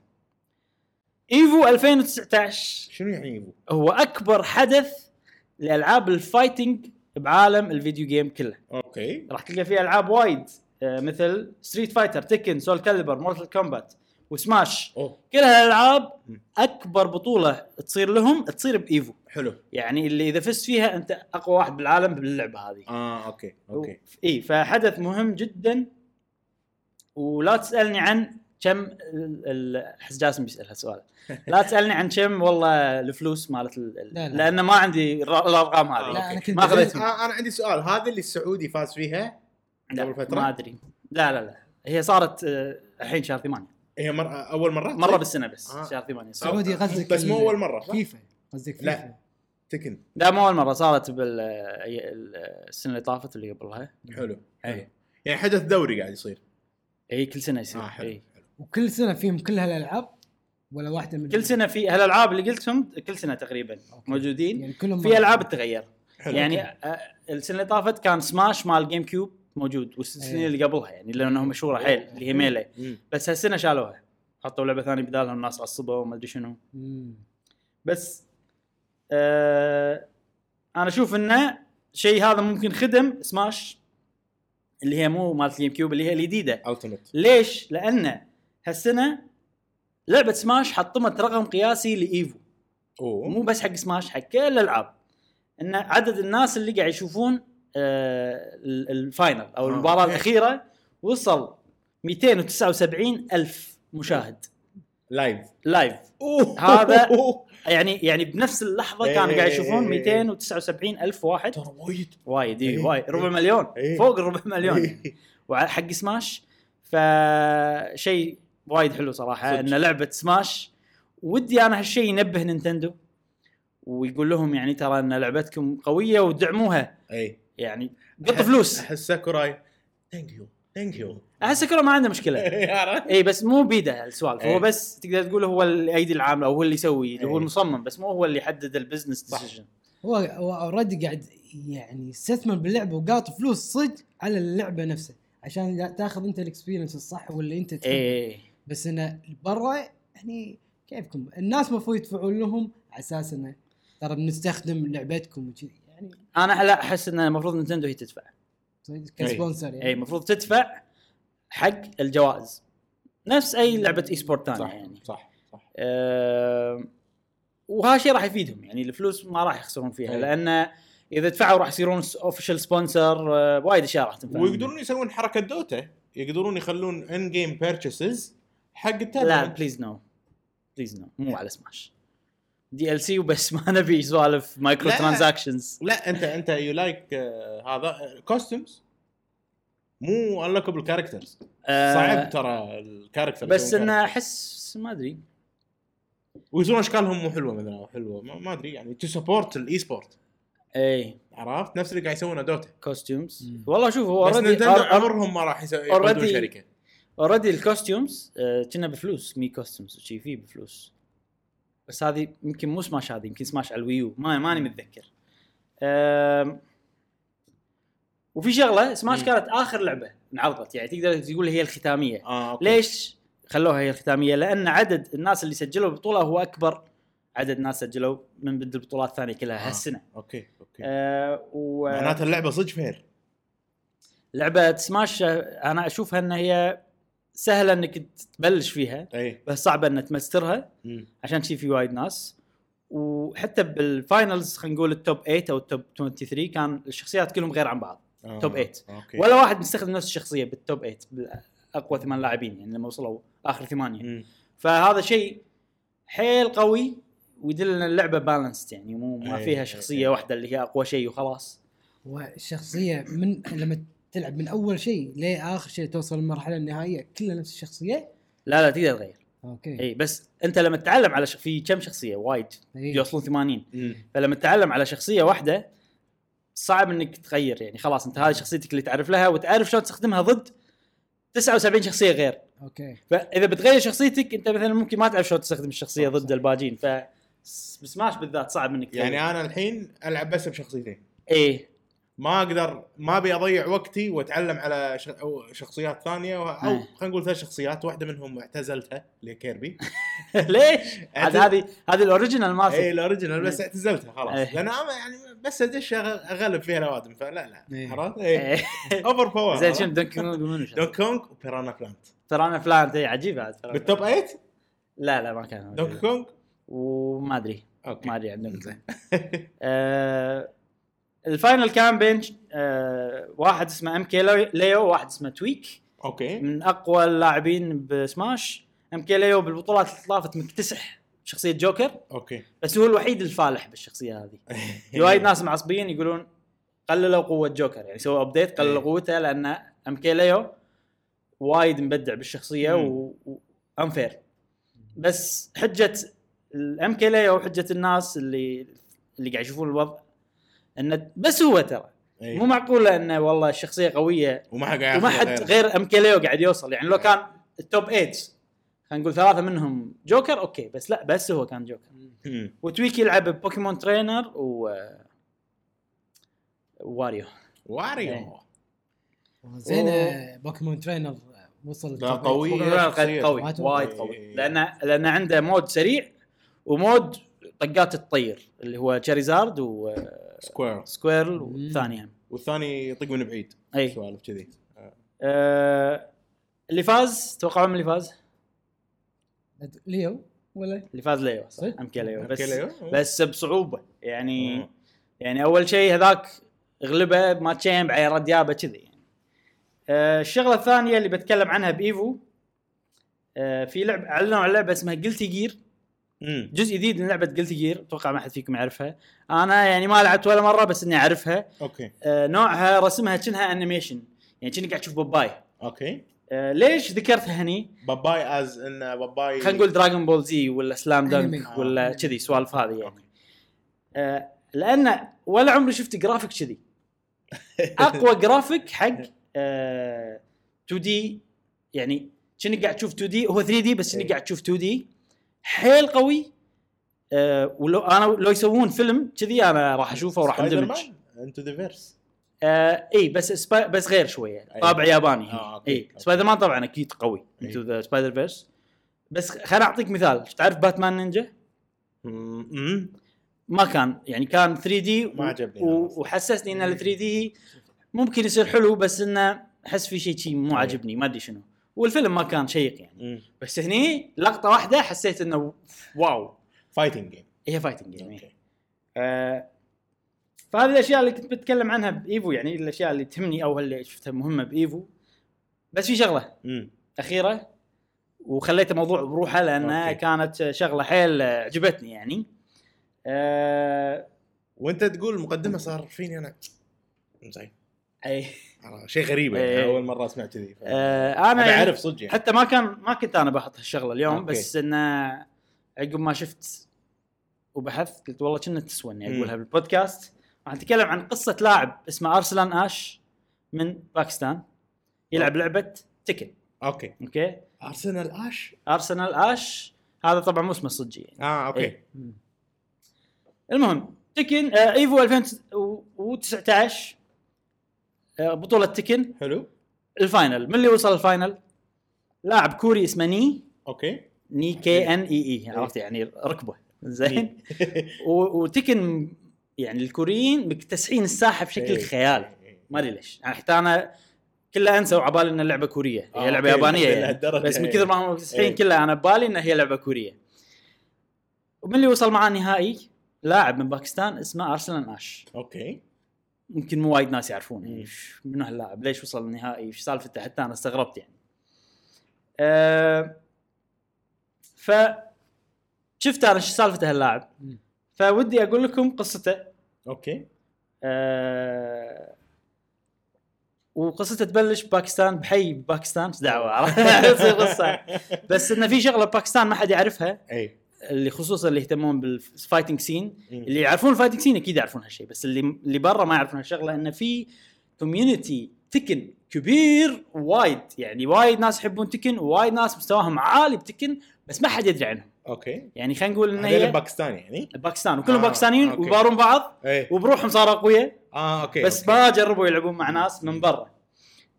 Speaker 1: Evo 2019
Speaker 3: شنو يعني يبو؟
Speaker 1: هو أكبر حدث لألعاب ال fighting بعالم ال video game كله.
Speaker 3: okay
Speaker 1: راح تلقى فيه ألعاب وايد آه، مثل Street Fighter Tekken Soulcalibur Mortal Kombat و Smash
Speaker 3: أوه
Speaker 1: كل
Speaker 3: هالألعاب.
Speaker 1: أكبر بطولة تصير لهم تصير ب Evo
Speaker 3: حلو
Speaker 1: يعني اللي إذا فزت فيها أنت أقوى واحد بالعالم باللعبة هذه
Speaker 3: آه okay okay
Speaker 1: إي فحدث مهم جدا ولا تسألني عن كم ال- ال- أحس جاسم بيسال هالسؤال لا تسألني عن كم والله الفلوس مالت ال- ال-
Speaker 2: لا، لا.
Speaker 1: لأن ما عندي الأرقام هذه.
Speaker 2: لا، أنا كنت
Speaker 1: ما.
Speaker 3: آه أنا عندي سؤال. هذا اللي السعودي فاز فيها
Speaker 1: لا،
Speaker 3: قبل فترة؟
Speaker 1: ما أدري. لا لا لا. هي صارت آه، الحين شهر ثمانية.
Speaker 3: هي مر... أول مرة؟
Speaker 1: مرة بالسنة بس
Speaker 3: آه.
Speaker 1: شهر ثمانية. صار.
Speaker 2: سعودي قصدك
Speaker 3: بس مو أول مرة؟
Speaker 2: فيفا. قصدك
Speaker 3: لا.
Speaker 2: فيفا.
Speaker 3: Tekken.
Speaker 1: لا مو أول مرة. صارت بال ال- السنة اللي طافت اللي قبلها.
Speaker 3: حلو.
Speaker 1: اي
Speaker 3: يعني حدث دوري قاعد يصير.
Speaker 1: إي كل سنة يصير.
Speaker 3: آه حلو
Speaker 1: إي.
Speaker 2: وكل سنة فيهم كل هالألعاب ولا واحدة من
Speaker 1: كل سنة في هالألعاب اللي قلتهم كل سنة تقريبا
Speaker 2: okay.
Speaker 1: موجودين.
Speaker 2: يعني كلهم
Speaker 1: في ألعاب تتغير يعني آه، السنة اللي طافت كان سماش مال GameCube موجود والسنين
Speaker 2: إيه.
Speaker 1: اللي قبلها يعني لانها مشهورة حيل اللي هي Melee
Speaker 3: مم.
Speaker 1: بس هالسنة شالوها. حطوا لعبة ثانية بدالها الناس عصبوا وما أدري شنو. بس آه أنا أشوف إنه شيء هذا ممكن خدم سماش اللي هي مو مالت ال GameCube اللي هي الجديدة.
Speaker 3: Ultimate
Speaker 1: ليش؟ لأن هالسنة لعبة سماش حطمت رقم قياسي ل
Speaker 3: Evo. أوه.
Speaker 1: مو بس حق سماش حق كل الألعاب. إن عدد الناس اللي قاعد يشوفون آه ال- ال final أو
Speaker 3: آه.
Speaker 1: المباراة الأخيرة وصل 279 ألف مشاهد. live
Speaker 3: live
Speaker 1: هذا- يعني يعني بنفس
Speaker 3: اللحظة
Speaker 1: كانوا قاعد
Speaker 3: إيه.
Speaker 1: يشوفون
Speaker 3: إيه.
Speaker 1: 279 ألف واحد.
Speaker 3: ترى وايد.
Speaker 1: وايد اي
Speaker 3: إيه.
Speaker 1: وايد. ربع مليون.
Speaker 3: إيه.
Speaker 1: فوق الربع مليون. وحق سماش. فشيء وايد حلو
Speaker 3: صراحة.
Speaker 1: إن لعبة سماش. ودي أنا هالشيء ينبه Nintendo. ويقول لهم يعني ترى إن لعبتكم قوية ودعموها.
Speaker 3: اي
Speaker 1: يعني قط فلوس.
Speaker 3: احس ساكوراي thank you thank you
Speaker 1: أحس كله ما عنده مشكلة.
Speaker 3: عرفت؟
Speaker 1: اي بس مو بيده السوالف
Speaker 3: إيه.
Speaker 1: هو بس تقدر تقول هو الأيدي العامله أو هو اللي يسوي اللي هو
Speaker 3: إيه.
Speaker 1: المصمم بس مو هو اللي يحدد ال business
Speaker 3: صح.
Speaker 1: decision
Speaker 2: هو هو already قاعد يعني يستثمر باللعبة وقاط فلوس صدق على اللعبة نفسها. عشان تاخذ أنت ال experience الصح واللي أنت تحبه
Speaker 1: اي
Speaker 2: بس إنه برا يعني كيفكم؟ الناس المفروض يدفعون لهم على أساس إنه ترى بنستخدم لعبتكم وكذي يعني
Speaker 1: أنا لا أحس إن المفروض Nintendo هي تدفع.
Speaker 2: صدق ك sponsor
Speaker 1: اي
Speaker 2: يعني
Speaker 1: المفروض تدفع حق الجوائز. نفس أي لعبة e-sport ثانية
Speaker 3: صح
Speaker 1: يعني.
Speaker 3: صح صح.
Speaker 1: أه وهذا الشيء راح يفيدهم يعني الفلوس ما راح يخسرون فيها
Speaker 3: أي.
Speaker 1: لأن إذا دفعوا راح يصيرون official sponsor أه وايد أشياء راح تنفع
Speaker 3: ويقدرون يسوون حركة Dota يقدرون يخلون in-game purchases حق
Speaker 1: لا
Speaker 3: التابلت
Speaker 1: please no please no مو على سماش دي ال سي وبس ما نبي سوالف مايكرو. ترانزاكشنز
Speaker 3: لا أنت أنت يو لايك هذا كوستمز مو انلوكبل كاركترز صعب ترى الكاركتر
Speaker 1: آه، بس انه أحس ما أدري.
Speaker 3: ويصيرون أشكالهم مو حلوة مثلا أو حلوة ما, ما أدري يعني تو سبورت الاي سبورت
Speaker 1: اي
Speaker 3: عرفت؟ نفس اللي قاعد يسوونه دوتا.
Speaker 1: كوستيومز. والله شوف هو
Speaker 3: بس نينتندو عمرهم ما راح يسوي شركة.
Speaker 1: اوريدي الكوستيومز آه، كنا بفلوس Mii costumes وشي فيه بفلوس. بس هذه يمكن مو سماش هذه يمكن سماش على الويو ما ماني متذكر وفي شغلة سماش. كانت آخر لعبة انعرضت يعني تقدر تقول هي الختامية
Speaker 3: آه أوكي.
Speaker 1: ليش خلوها هي الختامية؟ لأن عدد الناس اللي سجلوا البطولة هو أكبر عدد ناس سجلوا من بد البطولات الثانية كلها
Speaker 3: آه.
Speaker 1: هالسنة.
Speaker 3: أوكي أوكي
Speaker 1: آه ولعبه
Speaker 3: معناته اللعبة صدق fair
Speaker 1: سماش آه، أنا أشوفها إن هي سهلة إنك تبلش فيها
Speaker 3: أي
Speaker 1: بس صعبة انك تمسترها
Speaker 3: مم.
Speaker 1: عشان شي في وايد ناس وحتى بال finals خلينا نقول ال top 8 أو ال top 23 كان الشخصيات كلهم غير عن بعض
Speaker 3: آه.
Speaker 1: top 8.
Speaker 3: أوكي
Speaker 1: ولا واحد مستخدم نفس الشخصية بال top 8 اقوى ثمان لاعبين يعني لما وصلوا آخر ثمانية
Speaker 3: مم.
Speaker 1: فهذا شيء حيل قوي ويدل إن اللعبة balanced يعني مو ما
Speaker 3: أي،
Speaker 1: فيها
Speaker 3: أي،
Speaker 1: شخصية
Speaker 3: أي.
Speaker 1: واحدة اللي هي أقوى شيء وخلاص
Speaker 2: والشخصيه من لما تلعب من أول شيء لآخر شيء توصل للمرحلة النهائية كلها نفس الشخصية؟
Speaker 1: لا لا تقدر تغير.
Speaker 2: أوكي.
Speaker 1: إي بس أنت لما تتعلم على ش... في كم شخصية؟ وايد.
Speaker 2: إي.
Speaker 1: يوصلون 80
Speaker 3: مم.
Speaker 1: فلما تتعلم على شخصية واحدة صعب إنك تغير. يعني خلاص أنت هذه شخصيتك اللي تعرف لها وتعرف شلون تستخدمها ضد 79 شخصية غير.
Speaker 2: أوكي.
Speaker 1: فإذا بتغير شخصيتك أنت مثلا ممكن ما تعرف شلون تستخدم الشخصية
Speaker 2: صح،
Speaker 1: ضد
Speaker 2: صح.
Speaker 1: الباجين. ف بسماش بالذات صعب إنك تغير.
Speaker 3: يعني أنا الحين ألعب بس بشخصيتين.
Speaker 1: إيه
Speaker 3: ما أقدر ما أبي أضيع وقتي وأتعلم على شخصيات ثانية. أو
Speaker 1: إيه.
Speaker 3: خلينا نقول ثلاث شخصيات واحدة منهم اعتزلتها اللي Kirby
Speaker 1: ليش؟ هذه هذه ال original مالته
Speaker 3: اي ال original بس اعتزلتها خلاص
Speaker 1: إيه.
Speaker 3: لأن أنا يعني بس ادش أغلب فيها الاوادم فلا لا
Speaker 2: إيه.
Speaker 3: عرفت؟ اي
Speaker 1: إيه.
Speaker 3: over power
Speaker 1: زين شنو منو شنو؟
Speaker 3: Donkey Kong و Piranha
Speaker 1: Plant Piranha Plant اي عجيب بعد بال
Speaker 3: top
Speaker 1: Plant.
Speaker 3: 8
Speaker 1: لا لا ما كان
Speaker 3: Donkey Kong
Speaker 1: وما أدري
Speaker 3: أوكي
Speaker 1: ما أدري عندهم
Speaker 3: زين
Speaker 1: ال final كان بين آه واحد اسمه MKLeo وواحد اسمه Tweek
Speaker 3: أوكي.
Speaker 1: من أقوى اللاعبين بسماش. MKLeo بالبطولات اللي طافت مكتسح شخصية جوكر.
Speaker 3: أوكي.
Speaker 1: بس هو الوحيد الفالح بالشخصية هذه. في وايد ناس معصبين يقولون قللوا قوة جوكر. يعني سووا update قللوا
Speaker 3: إيه.
Speaker 1: قوته لأن MKLeo وايد مبدع بالشخصية.
Speaker 3: و
Speaker 1: unfair بس حجة ال MKLeo وحجة الناس اللي اللي قاعد يشوفون الوضع انه بس هو ترى
Speaker 3: إيه.
Speaker 1: مو معقوله انه والله الشخصيه قوية
Speaker 3: وما حد قاعد
Speaker 1: وما حد. غير MKLeo قاعد يوصل يعني لو. كان ال top 8 خلينا نقول ثلاثة منهم جوكر أوكي بس لا بس هو كان جوكر
Speaker 3: مم.
Speaker 1: و Tweek يلعب Pokémon Trainer و Wario
Speaker 3: Wario
Speaker 1: إيه.
Speaker 2: زين
Speaker 1: و-
Speaker 2: Pokémon Trainer وصل
Speaker 3: قوي.
Speaker 1: قوي. وايد. قوي لأن لأن عنده mode سريع و mode طقات الطير اللي هو Charizard و
Speaker 3: Squirtle Squirtle
Speaker 1: والثانيه
Speaker 3: والثاني يطق من بعيد.
Speaker 1: إي.
Speaker 3: سوالف كذي.
Speaker 1: آه. اللي فاز توقعون من اللي فاز؟
Speaker 2: ليو ولا؟
Speaker 1: اللي فاز ليو صح؟ MKLeo. بس
Speaker 3: ليو.
Speaker 1: بس بصعوبة. يعني
Speaker 3: مم.
Speaker 1: يعني أول شيء هذاك غلبه بماتشين بعير ديابة كذي. يعني. آه الشغلة الثانية اللي بتكلم عنها ب EVO آه في لعبه أعلنوا عن لعبة اسمها Guilty Gear
Speaker 3: مم.
Speaker 1: جزء جديد من لعبة Guilty Gear أتوقع ما حد فيكم يعرفها أنا يعني ما لعبت ولا مرة بس إني أعرفها
Speaker 3: أوكي
Speaker 1: آه نوعها رسمها كأنها animation يعني كأنك قاعد تشوف Popeye
Speaker 3: أوكي
Speaker 1: آه ليش ذكرتها هني؟
Speaker 3: Popeye as in Popeye
Speaker 1: خلينا نقول Dragon Ball Z ولا Slam
Speaker 2: Dunk.
Speaker 1: ولا
Speaker 3: آه.
Speaker 1: كذي سوالف هذه يعني
Speaker 3: أوكي.
Speaker 1: آه لأن ولا عمري شفت جرافيك كذي أقوى جرافيك حق آه 2 D يعني كأنك قاعد تشوف 2 D هو 3 D بس كأنك
Speaker 3: إيه.
Speaker 1: قاعد تشوف 2 D حيل قوي آه ولو أنا لو يسوون فيلم كذي أنا راح أشوفه وراح أندمج
Speaker 3: Into the Verse
Speaker 1: آه إي بس سبا بس غير
Speaker 3: شوية.
Speaker 1: طابع ياباني
Speaker 3: آه، أوكي. إي.
Speaker 1: سبايدر مان طبعا أكيد قوي. Into the Spider-Verse بس خليني أعطيك مثال تعرف Batman Ninja ما كان يعني كان 3 D
Speaker 3: ما عجبني
Speaker 1: و... وحسسني إن ال 3 D ممكن يصير حلو بس إنه أحس في شيء شيء مو. عاجبني ما أدري شنو والفيلم ما كان شيق يعني. بس هني لقطة واحدة حسيت إنه wow.
Speaker 3: fighting game
Speaker 1: هي fighting game آه فهذه الأشياء اللي كنت بتكلم عنها ب EVO يعني الأشياء اللي تهمني أو اللي شفتها مهمة ب EVO. بس في شغلة أخيرة وخليته موضوع بروحه لانها
Speaker 3: أوكي.
Speaker 1: كانت شغلة حيل عجبتني يعني. آه
Speaker 3: وأنت تقول المقدمه صار فيني أنا. زين
Speaker 1: أي.
Speaker 3: شيء غريب يعني
Speaker 1: إيه.
Speaker 3: أول مرة أسمع كذي.
Speaker 1: آه
Speaker 3: أنا
Speaker 1: يعني
Speaker 3: أعرف صدق يعني.
Speaker 1: حتى ما كان ما كنت أنا بحط هالشغلة اليوم
Speaker 3: أوكي.
Speaker 1: بس إنه عقب ما شفت وبحثت قلت والله كنا تسوى اني. أقولها بالبودكاست. راح نتكلم عن قصة لاعب اسمه أرسلان آش من باكستان. يلعب لعبة Tekken
Speaker 3: أوكي.
Speaker 1: أوكي.
Speaker 3: أرسنال آش؟
Speaker 1: أرسنال آش. هذا طبعا مو اسمه الصجي يعني.
Speaker 3: آه أوكي.
Speaker 1: إيه. المهم Tekken آه EVO 2019 آه بطولة Tekken
Speaker 3: حلو.
Speaker 1: ال final. من اللي وصل ال final؟ لاعب كوري اسمه Knee.
Speaker 3: أوكي.
Speaker 1: Knee K N E E. عرفت يعني ركبه. زين. و Tekken يعني الكوريين مكتسحين الساحة بشكل
Speaker 3: إيه.
Speaker 1: خيالي. ما أدري ليش. يعني حتى أنا كلها أنسى وعبالي ان اللعبه كورية.
Speaker 3: آه،
Speaker 1: هي لعبة
Speaker 3: okay،
Speaker 1: يابانية يعني. بس من
Speaker 3: يعني.
Speaker 1: كثر ما هم مكتسحين
Speaker 3: إيه.
Speaker 1: كلها أنا ببالي ان هي لعبة كورية. ومن اللي وصل معاه النهائي؟ لاعب من باكستان اسمه أرسلان آش.
Speaker 3: okay.
Speaker 1: يمكن مو وايد ناس يعرفونه يعني منو هاللاعب ليش وصل النهائي؟ إيش سالفته؟ حتى أنا استغربت يعني. أه ف شفت أنا إيش سالفته هاللاعب. فودي أقول لكم قصته.
Speaker 3: okay.
Speaker 1: أه وقصته تبلش بباكستان بحي باكستان إيش دعوة عرفت؟ تصير قصه بس إنه في شغلة بباكستان ما حد يعرفها.
Speaker 3: إي.
Speaker 1: اللي خصوصا اللي يهتمون بال fighting
Speaker 3: scene.
Speaker 1: اللي يعرفون ال fighting scene أكيد يعرفون هالشيء بس اللي اللي برا ما يعرفون هالشغلة انه في community Tekken كبير وايد يعني وايد ناس يحبون Tekken ووايد ناس مستواهم عالي ب Tekken بس ما حد يدري عنهم
Speaker 3: okay
Speaker 1: يعني خلينا نقول ان
Speaker 3: هذول
Speaker 1: هي
Speaker 3: باكستاني يعني
Speaker 1: باكستان وكلهم
Speaker 3: آه،
Speaker 1: باكستانيين
Speaker 3: أوكي.
Speaker 1: ويبارون بعض
Speaker 3: اي
Speaker 1: وبروحهم صاروا أقوياء
Speaker 3: آه okay
Speaker 1: بس
Speaker 3: okay.
Speaker 1: ما جربوا يلعبون مع ناس من برا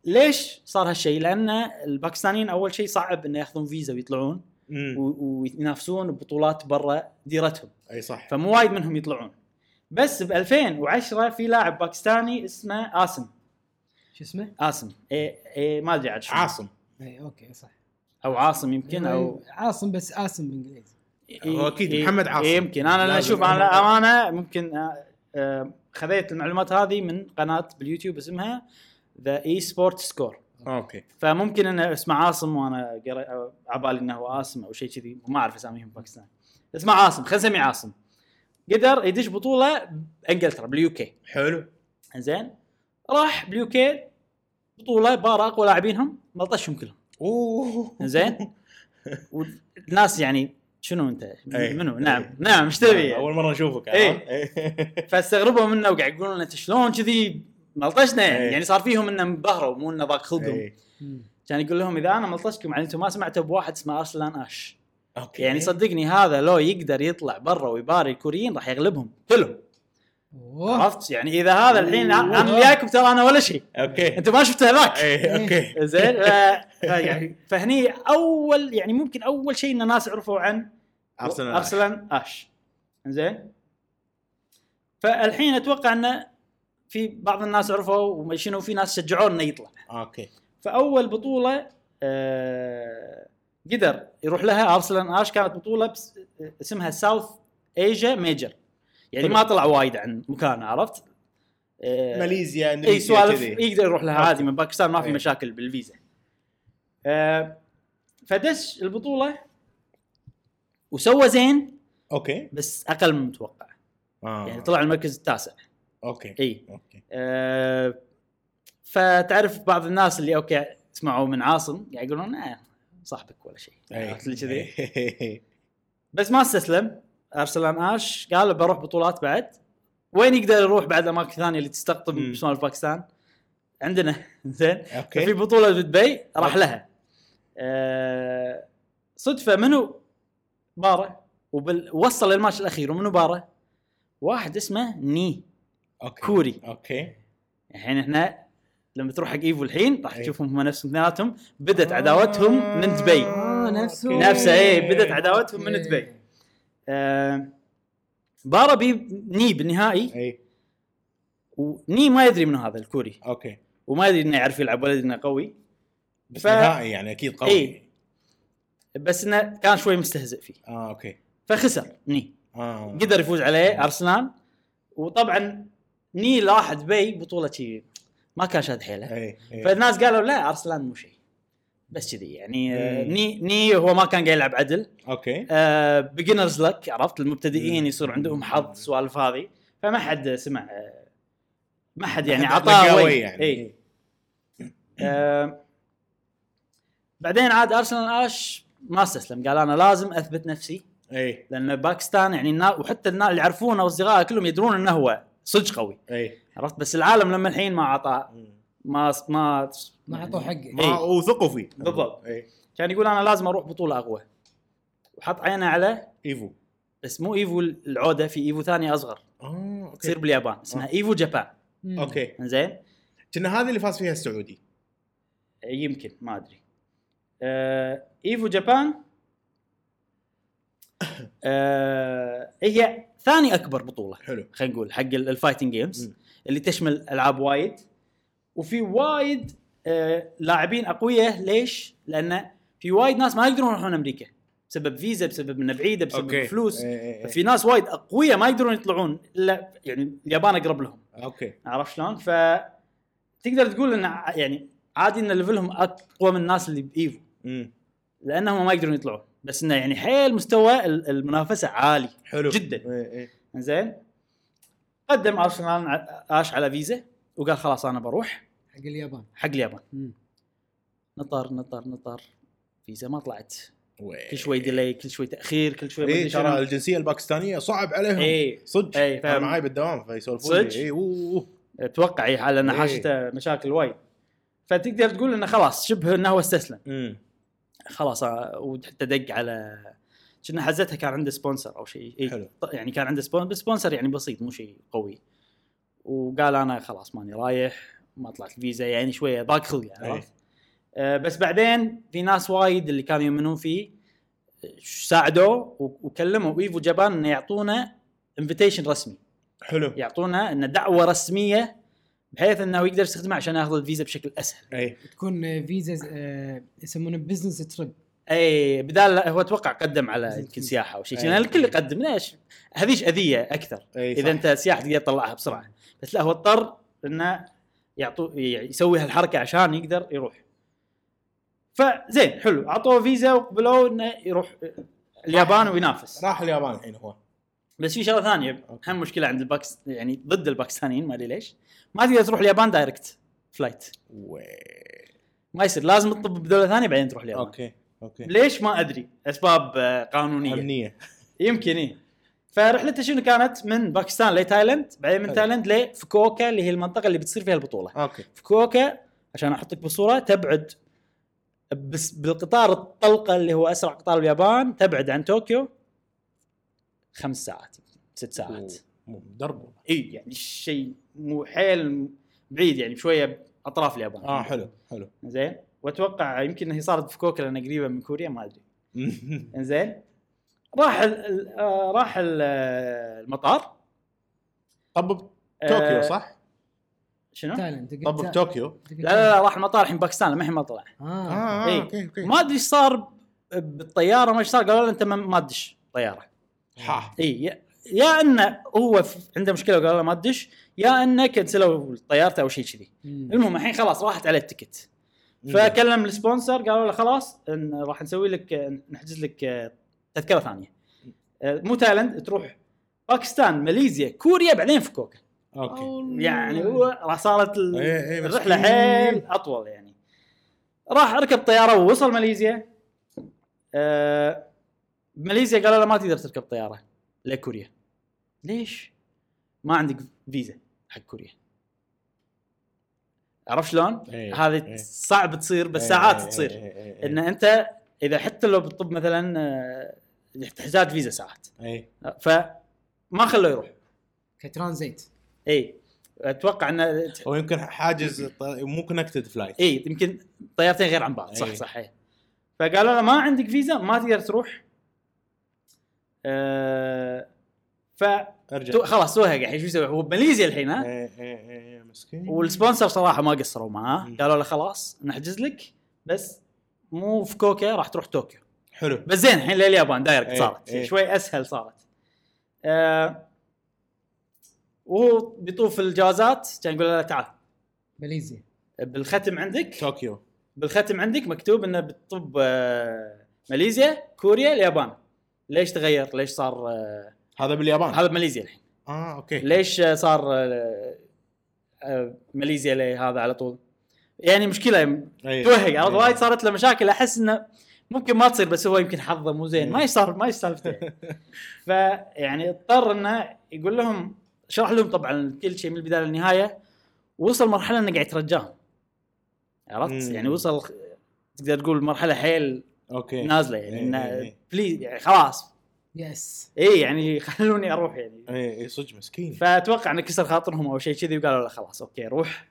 Speaker 1: ليش صار هالشيء؟ لأن الباكستانيين أول شيء صعب إنه ياخذون فيزا ويطلعون وينافسون ببطولات برا ديرتهم.
Speaker 3: أي صح.
Speaker 1: فمو وايد منهم يطلعون. بس ب 2010 في لاعب باكستاني اسمه آسم.
Speaker 2: شو اسمه؟
Speaker 1: آسم. إيه إيه ما أدري عاد شو.
Speaker 3: عاصم.
Speaker 2: اي okay صح.
Speaker 1: أو عاصم يمكن أو
Speaker 2: عاصم بس آسم بالإنجليزي.
Speaker 3: هو أكيد
Speaker 1: إيه-
Speaker 3: محمد عاصم.
Speaker 1: إيه يمكن. أنا
Speaker 3: لازم.
Speaker 1: أشوف أنا امانه ممكن آه، آه، خذيت المعلومات هذه من قناة باليوتيوب اسمها The Esports Score
Speaker 3: okay.
Speaker 1: فممكن إنه اسمه عاصم وأنا عبالي إنه هو عاصم أو شيء كذي. ما أعرف أساميهم باكستان. اسمه عاصم. خلينا نسميه عاصم. قدر يدش بطولة بإنجلترا بال UK.
Speaker 3: حلو.
Speaker 1: زين راح بال UK بطولة بارى اقوى لاعبينهم ملطشهم كلهم.
Speaker 3: أوه.
Speaker 1: زين والناس يعني شنو أنت؟
Speaker 3: أي.
Speaker 1: منو؟ نعم.
Speaker 3: أي.
Speaker 1: نعم إيش تبي؟
Speaker 3: أول مرة نشوفك
Speaker 1: إيه.
Speaker 3: عرفت؟
Speaker 1: فاستغربوا منه وقاعد يقولون أنت شلون كذي ملطشنا يعني,
Speaker 3: أي.
Speaker 1: يعني صار فيهم انه انبهروا مو إنه ضاق خلقهم.
Speaker 3: إيه.
Speaker 1: كان يقول لهم إذا أنا ملطشكم يعني أنتم ما سمعتوا بواحد اسمه أرسلان آش.
Speaker 3: okay.
Speaker 1: يعني صدقني هذا لو يقدر يطلع برا ويباري الكوريين راح يغلبهم كلهم. عرفت؟ يعني إذا هذا الحين. أنا جايكم ترى أنا ولا شيء.
Speaker 3: okay.
Speaker 1: أنتم ما شفتوا هذاك.
Speaker 3: اي okay.
Speaker 1: زين. ف- يعني فهني أول يعني ممكن أول شيء إن الناس عرفوا عن
Speaker 3: ارسنال
Speaker 1: أرسلان آش. زين. فالحين أتوقع انه في بعض الناس عرفوا وشنو في ناس شجعوه إنه يطلع
Speaker 3: okay
Speaker 1: فأول بطولة آه قدر يروح لها ارسلان اش كانت بطولة بس اسمها South Asia Major يعني. ما طلع وايد عن مكانه عرفت؟ آه
Speaker 3: ماليزيا إي
Speaker 1: سوالف يقدر يروح لها عادي من باكستان ما في
Speaker 3: إيه.
Speaker 1: مشاكل بالفيزا. آه فدش البطولة وسوى زين
Speaker 3: okay
Speaker 1: بس أقل من المتوقع
Speaker 3: آه.
Speaker 1: يعني طلع المركز التاسع
Speaker 3: okay
Speaker 1: إي.
Speaker 3: okay.
Speaker 1: آه فتعرف بعض الناس اللي okay سمعوا من عاصم يعني يقولون آه صاحبك ولا شيء. عرفت اللي كذي. بس ما استسلم. أرسلان آش قال بروح بطولات بعد. وين يقدر يروح بعد أماكن ثانية اللي تستقطب
Speaker 3: مم.
Speaker 1: بشمال باكستان؟ عندنا. زين. في بطولة بدبي راح. لها. آه صدفة منو؟ بارى. وبال... وصل للماتش الأخير ومنو بارى؟ واحد اسمه Knee.
Speaker 3: okay
Speaker 1: كوري.
Speaker 3: okay.
Speaker 1: الحين إحنا لما تروح حق Evo الحين راح
Speaker 3: إيه.
Speaker 1: تشوفهم هم نفسهم اثنيناتهم بدت عداوتهم من دبي.
Speaker 2: آه نفسه.
Speaker 1: نفسه إيه بدت عداوتهم من
Speaker 2: إيه.
Speaker 1: دبي. آه بارى Knee بالنهائي.
Speaker 3: اي
Speaker 1: و Knee ما يدري منو هذا الكوري.
Speaker 3: okay.
Speaker 1: وما يدري إنه يعرف يلعب ولا يدري إنه قوي.
Speaker 3: بس
Speaker 1: ف-
Speaker 3: نهائي يعني أكيد قوي.
Speaker 1: إي. بس إنه كان شوي مستهزئ فيه.
Speaker 3: آه okay.
Speaker 1: فخسر Knee.
Speaker 3: آه.
Speaker 1: قدر يفوز عليه ارسلان وطبعا Knee راح دبي بطوله شي. ما كان شاد حيله.
Speaker 3: اي اي
Speaker 1: فالناس قالوا لا أرسلان مو شيء بس كذي يعني آه،. ني ني هو ما كان قاعد يلعب عدل.
Speaker 3: okay.
Speaker 1: beginner's luck عرفت؟ المبتدئين. يصير عندهم حظ السوالف هذه. فما حد سمع آه، ما حد يعني عطاه وي
Speaker 3: يعني.
Speaker 1: اي آه، بعدين عاد أرسلان آش ما استسلم. قال أنا لازم أثبت نفسي.
Speaker 3: اي
Speaker 1: لأن باكستان يعني النا... وحتى الناس اللي يعرفونه واصدقائه كلهم يدرون إنه هو. صدق قوي.
Speaker 3: اي
Speaker 1: عرفت؟ بس العالم لما الحين ما عطاه ما ما
Speaker 2: ما اعطوه حقه.
Speaker 1: إيه.
Speaker 3: ما وثقوا فيه.
Speaker 1: بالضبط.
Speaker 3: اي
Speaker 1: كان يقول أنا لازم أروح بطولة أقوى. وحط عينه على
Speaker 3: Evo.
Speaker 1: بس مو Evo العودة في Evo ثانية أصغر.
Speaker 3: آه okay.
Speaker 1: تصير باليابان. اسمها
Speaker 3: آه.
Speaker 1: Evo
Speaker 2: Japan.
Speaker 3: okay.
Speaker 1: زين
Speaker 3: كأنه هذه اللي فاز فيها السعودي.
Speaker 1: يمكن. ما أدري. آه Evo Japan. آه هي ثاني أكبر بطولة.
Speaker 3: حلو.
Speaker 1: خلينا نقول حق ال- ال fighting
Speaker 3: games.
Speaker 1: اللي تشمل ألعاب وايد. وفي وايد آه لاعبين أقوياء. ليش؟ لأن في وايد ناس ما يقدرون يروحون أمريكا. بسبب فيزا بسبب إنها بعيدة بسبب
Speaker 3: okay.
Speaker 1: فلوس
Speaker 3: إيه، إيه، إيه.
Speaker 1: في ناس وايد أقوياء ما يقدرون يطلعون. الا يعني اليابان أقرب لهم.
Speaker 3: okay.
Speaker 1: عرفت شلون؟ ف تقدر تقول إن يعني عادي إن level هم أقوى من الناس اللي ب
Speaker 3: Evo.
Speaker 1: لأنهم ما يقدرون يطلعون. بس إنه يعني حيل مستوى ال- المنافسة عالي
Speaker 3: حلو
Speaker 1: جدا.
Speaker 3: إيه، إيه.
Speaker 1: زين قدم أرسنال آش على فيزا وقال خلاص أنا بروح
Speaker 2: حق اليابان
Speaker 1: حق اليابان
Speaker 2: مم.
Speaker 1: نطر نطر نطر فيزا ما طلعت
Speaker 3: وي.
Speaker 1: كل شوي delay كل شوي تأخير كل شوي
Speaker 3: اي ترى. الجنسية الباكستانية صعب عليهم
Speaker 1: اي
Speaker 3: صدق
Speaker 1: إي، أنا.
Speaker 3: معاي بالدوام فيسولفون
Speaker 1: صدق؟
Speaker 3: اي
Speaker 1: أتوقع اي حال انه
Speaker 3: إيه.
Speaker 1: حاشته مشاكل وايد فتقدر تقول إنه خلاص شبه إنه هو استسلم
Speaker 3: امم
Speaker 1: خلاص آه، وحتى دق على كنا حزتها كان عنده sponsor أو شيء. إيه،
Speaker 3: حلو.
Speaker 1: يعني كان عنده sponsor بس sponsor يعني بسيط مو شيء قوي. وقال أنا خلاص ماني رايح ما طلعت الفيزا يعني شوية ضاق خلقي. عرفت؟ آه بس بعدين في ناس وايد اللي كانوا يؤمنون فيه ساعدوه وكلموا Evo Japan إنه يعطونا invitation رسمي.
Speaker 3: حلو.
Speaker 1: يعطونا إنه دعوة رسمية بحيث إنه يقدر يستخدمها عشان يأخذ الفيزا بشكل أسهل.
Speaker 3: أي.
Speaker 2: تكون آه، فيزا آه، يسمونه business trip
Speaker 1: أي بدال هو أتوقع قدم على يمكن سياحه أو شيء. لأن الكل يقدم ليش؟ هذيش أذية
Speaker 3: أكثر.
Speaker 1: إذا أنت سياحه تقدر تطلعها بسرعة. بس لا هو اضطر إنه يعطو يعني يسوي هالحركة عشان يقدر يروح. فزين حلو. أعطوه فيزا وقبلوه إنه يروح اليابان وينافس.
Speaker 3: راح اليابان الحين هو.
Speaker 1: بس في شغلة ثانية
Speaker 3: أوكي.
Speaker 1: هم مشكلة عند الباكس- يعني ضد الباكستانيين ما أدري ليش. ما تقدر تروح اليابان direct
Speaker 3: flight.
Speaker 1: ما يصير لازم تطب بدولة ثانية بعدين تروح اليابان.
Speaker 3: أوكي أوكي.
Speaker 1: ليش ما أدري؟ أسباب آه، قانونية.
Speaker 3: أمنية.
Speaker 1: يمكن إيه فرحلته شنو كانت؟ من باكستان لتايلاند بعدين من
Speaker 3: حلو.
Speaker 1: تايلاند لفوكوكا اللي هي المنطقة اللي بتصير فيها البطولة.
Speaker 3: أوكي.
Speaker 1: فوكوكا عشان أحطك بالصورة تبعد بس بالقطار الطلقة اللي هو أسرع قطار اليابان تبعد عن طوكيو خمس ساعات ست ساعات.
Speaker 3: مو درب والله.
Speaker 1: اي يعني شيء مو حيل بعيد يعني شوية أطراف اليابان.
Speaker 3: آه حلو حلو.
Speaker 1: زين؟ وأتوقع يمكن هي صارت في كوكا لأنها قريبة من كوريا ما أدري. إنزين؟ راح ال ال آه، راح ال آه، المطار.
Speaker 3: طب
Speaker 1: آه،
Speaker 3: بطوكيو صح؟
Speaker 1: شنو؟ لا
Speaker 2: تايلاند
Speaker 3: طب بطوكيو
Speaker 1: لا, لا راح المطار الحين باكستان ما الحين ما طلع.
Speaker 2: آه.
Speaker 3: آه
Speaker 1: إيه.
Speaker 3: أوكي أوكي.
Speaker 1: ما أدري إيش صار بالطيارة ما إيش صار قالوا له أنت ما- ما تدش طيارة.
Speaker 3: ها.
Speaker 1: اي يا- انه هو عنده مشكلة وقالوا له ما تدش يا انه كنسلوا طيارته أو شيء كذي. المهم الحين خلاص راحت عليه ال ticket فكلم ال sponsor قالوا له خلاص إن راح نسوي لك نحجز لك آه، تذكرة ثانية. آه، مو تايلاند تروح باكستان ماليزيا كوريا بعدين فوكوكا
Speaker 3: أوكي.
Speaker 1: يعني هو راح صارت
Speaker 3: إيه، إيه، الرحلة.
Speaker 1: حيل أطول يعني. راح ركب طيارة ووصل ماليزيا. آه ماليزيا قالوا له ما تقدر تركب طيارة. لكوريا ليش؟ ما عندك فيزا حق كوريا. عرفت شلون؟
Speaker 3: إيه،
Speaker 1: هذه
Speaker 3: إيه.
Speaker 1: صعب تصير بس
Speaker 3: إيه،
Speaker 1: ساعات
Speaker 3: إيه،
Speaker 1: تصير.
Speaker 3: إيه، إيه، إيه.
Speaker 1: إن أنت إذا حتى لو بتطب مثلا آه، تحتاج فيزا ساعات.
Speaker 3: اي
Speaker 1: فما خلوه يروح.
Speaker 2: كترانزيت
Speaker 1: اي أتوقع انه
Speaker 3: أو يمكن حاجز مو connected flight
Speaker 1: اي يمكن طيارتين غير عن بعض. صح. صح اي فقالوا له ما عندك فيزا ما تقدر تروح. آه ف تو- خلاص سوها الحين. شو يسوي؟ هو بماليزيا الحين ها؟
Speaker 3: إيه إيه إيه مسكين.
Speaker 1: وال sponsor صراحة ما قصروا معاه. قالوا له خلاص نحجز لك بس مو فوكوكا راح تروح طوكيو.
Speaker 3: حلو.
Speaker 1: بس زين الحين لليابان direct
Speaker 3: إيه،
Speaker 1: صارت.
Speaker 3: إيه.
Speaker 1: شوي أسهل صارت. آه وهو بيطوف الجوازات كان يقول له تعال.
Speaker 2: ماليزيا.
Speaker 1: بالختم عندك؟
Speaker 3: طوكيو.
Speaker 1: بالختم عندك مكتوب إنه بتطب آه، ماليزيا كوريا اليابان. ليش تغير؟ ليش صار آه،
Speaker 3: هذا باليابان.
Speaker 1: هذا بماليزيا الحين.
Speaker 3: آه أوكي.
Speaker 1: ليش آه، صار آه، آه، ماليزيا ليه هذا على طول؟ يعني
Speaker 3: مشكلة.
Speaker 1: توهق. عرفت. وايد صارت له مشاكل. أحس إنه ممكن ما تصير بس هو يمكن حظه مو زين. ما يصير ما يسالفته يعني. فيعني اضطر إنه يقول لهم شرح لهم طبعا كل شيء من البداية للنهاية. وصل مرحلة إنه قاعد يترجاهم. عرفت؟
Speaker 3: مم.
Speaker 1: يعني وصل تقدر تقول مرحلة حيل
Speaker 3: أوكي.
Speaker 1: نازلة يعني
Speaker 3: إيه،
Speaker 1: إنه
Speaker 3: إيه.
Speaker 1: please يعني خلاص.
Speaker 2: yes
Speaker 1: اي يعني خلوني أروح يعني.
Speaker 3: اي اي صدق مسكين.
Speaker 1: فأتوقع إنه كسر خاطرهم أو شيء كذي وقالوا له خلاص أوكي روح.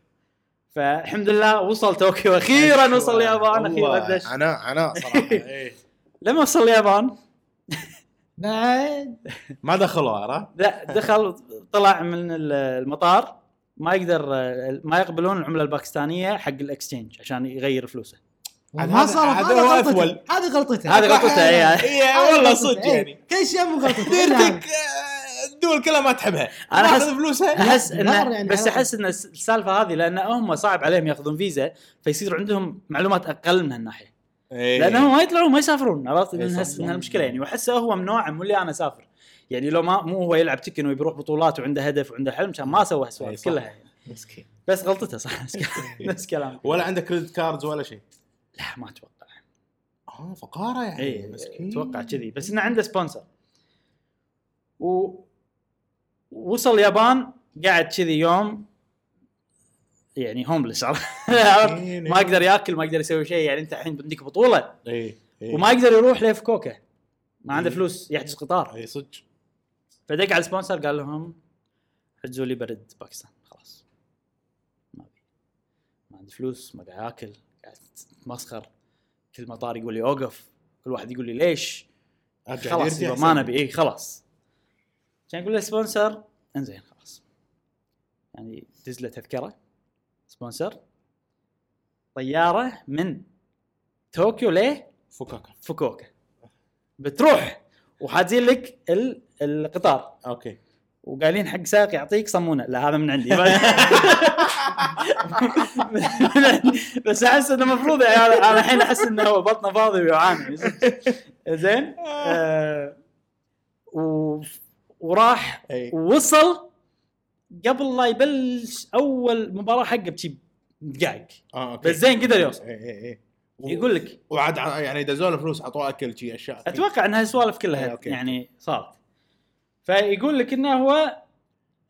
Speaker 1: فالحمد لله وصل طوكيو أخيرا وصل اليابان أخيرا دش
Speaker 3: عناء عناء صراحة إيه.
Speaker 1: لما وصل اليابان؟
Speaker 2: بعد.
Speaker 3: ما دخلوا عرفت؟
Speaker 1: لا دخل طلع من ال- المطار. ما يقدر ما يقبلون العملة الباكستانية حق ال exchange عشان يغير فلوسه.
Speaker 2: ما
Speaker 3: هذا-
Speaker 2: صار
Speaker 3: عاد
Speaker 2: هذا
Speaker 3: هو
Speaker 2: غلطته. هذه غلطته
Speaker 1: هذه غلطته اي
Speaker 3: والله. صدق
Speaker 2: إيه.
Speaker 3: يعني.
Speaker 2: كل شيء مو غلطته
Speaker 3: ديرته الدول كلها ما تحبها.
Speaker 1: أحس-
Speaker 3: تاخذ فلوسها.
Speaker 1: أحس
Speaker 2: يعني
Speaker 1: بس أحس إن الس- السالفة هذه لأن هم صعب عليهم يأخذون فيزا فيصير عندهم معلومات أقل من هالناحية.
Speaker 3: إيه.
Speaker 1: لانهم ما يطلعون ما يسافرون. عرفت؟
Speaker 3: إيه،.
Speaker 1: ان المشكلة يعني. واحسه هو من نوعه مو اللي أنا أسافر. يعني لو ما مو هو يلعب Tekken ويروح بطولات وعنده هدف وعنده حلم كان ما سوى
Speaker 3: إيه،
Speaker 1: هالسوالف
Speaker 3: صح.
Speaker 1: كلها يعني.
Speaker 3: مسكين.
Speaker 1: بس غلطته صح. نفس كلام.
Speaker 3: ولا عنده credit cards ولا شيء.
Speaker 1: لا ما أتوقع.
Speaker 3: آه فقارة يعني
Speaker 1: اي
Speaker 3: مسكين.
Speaker 1: أتوقع كذي. بس إنه عنده sponsor و وصل اليابان قاعد كذي يوم يعني homeless
Speaker 3: مسكين.
Speaker 1: ما يقدر يأكل ما يقدر يسوي شيء يعني أنت الحين عندك بطولة.
Speaker 3: اي اي
Speaker 1: وما يقدر يروح لفوكوكا ما عنده
Speaker 3: إيه.
Speaker 1: فلوس يحجز قطار.
Speaker 3: اي صدق.
Speaker 1: فدق على ال sponsor قال لهم حجزوا لي برد باكستان. خلاص. ما عندي فلوس ما قاعد آكل. قاعد اتمسخر كل مطار يقول لي أوقف كل واحد يقول لي ليش؟ خلاص يبا. ما نبي. اي خلاص. كان يقول له sponsor. إنزين خلاص. يعني دز له تذكرة. sponsor. طيارة من طوكيو ليه
Speaker 3: فكاكا
Speaker 1: فوكوكا بتروح وحاجزين لك ال- القطار.
Speaker 3: okay.
Speaker 1: وقايلين حق سائق يعطيك صمونه. لا هذا من عندي. بس أحس إنه المفروض يعني أنا الحين أحس إنه هو بطنه فاضي ويعاني. زين؟ آه و- وراح ووصل قبل لا يبلش أول مباراة حقه بشي دقائق
Speaker 3: okay.
Speaker 1: بس زين قدر يوصل.
Speaker 3: إي إي إي.
Speaker 1: يقول لك.
Speaker 3: وعاد يعني دزوا له فلوس اعطوه أكل شي أشياء.
Speaker 1: أتوقع إن هالسوالف
Speaker 3: إيه،
Speaker 1: كلها. يعني صارت. فيقول لك إنه هو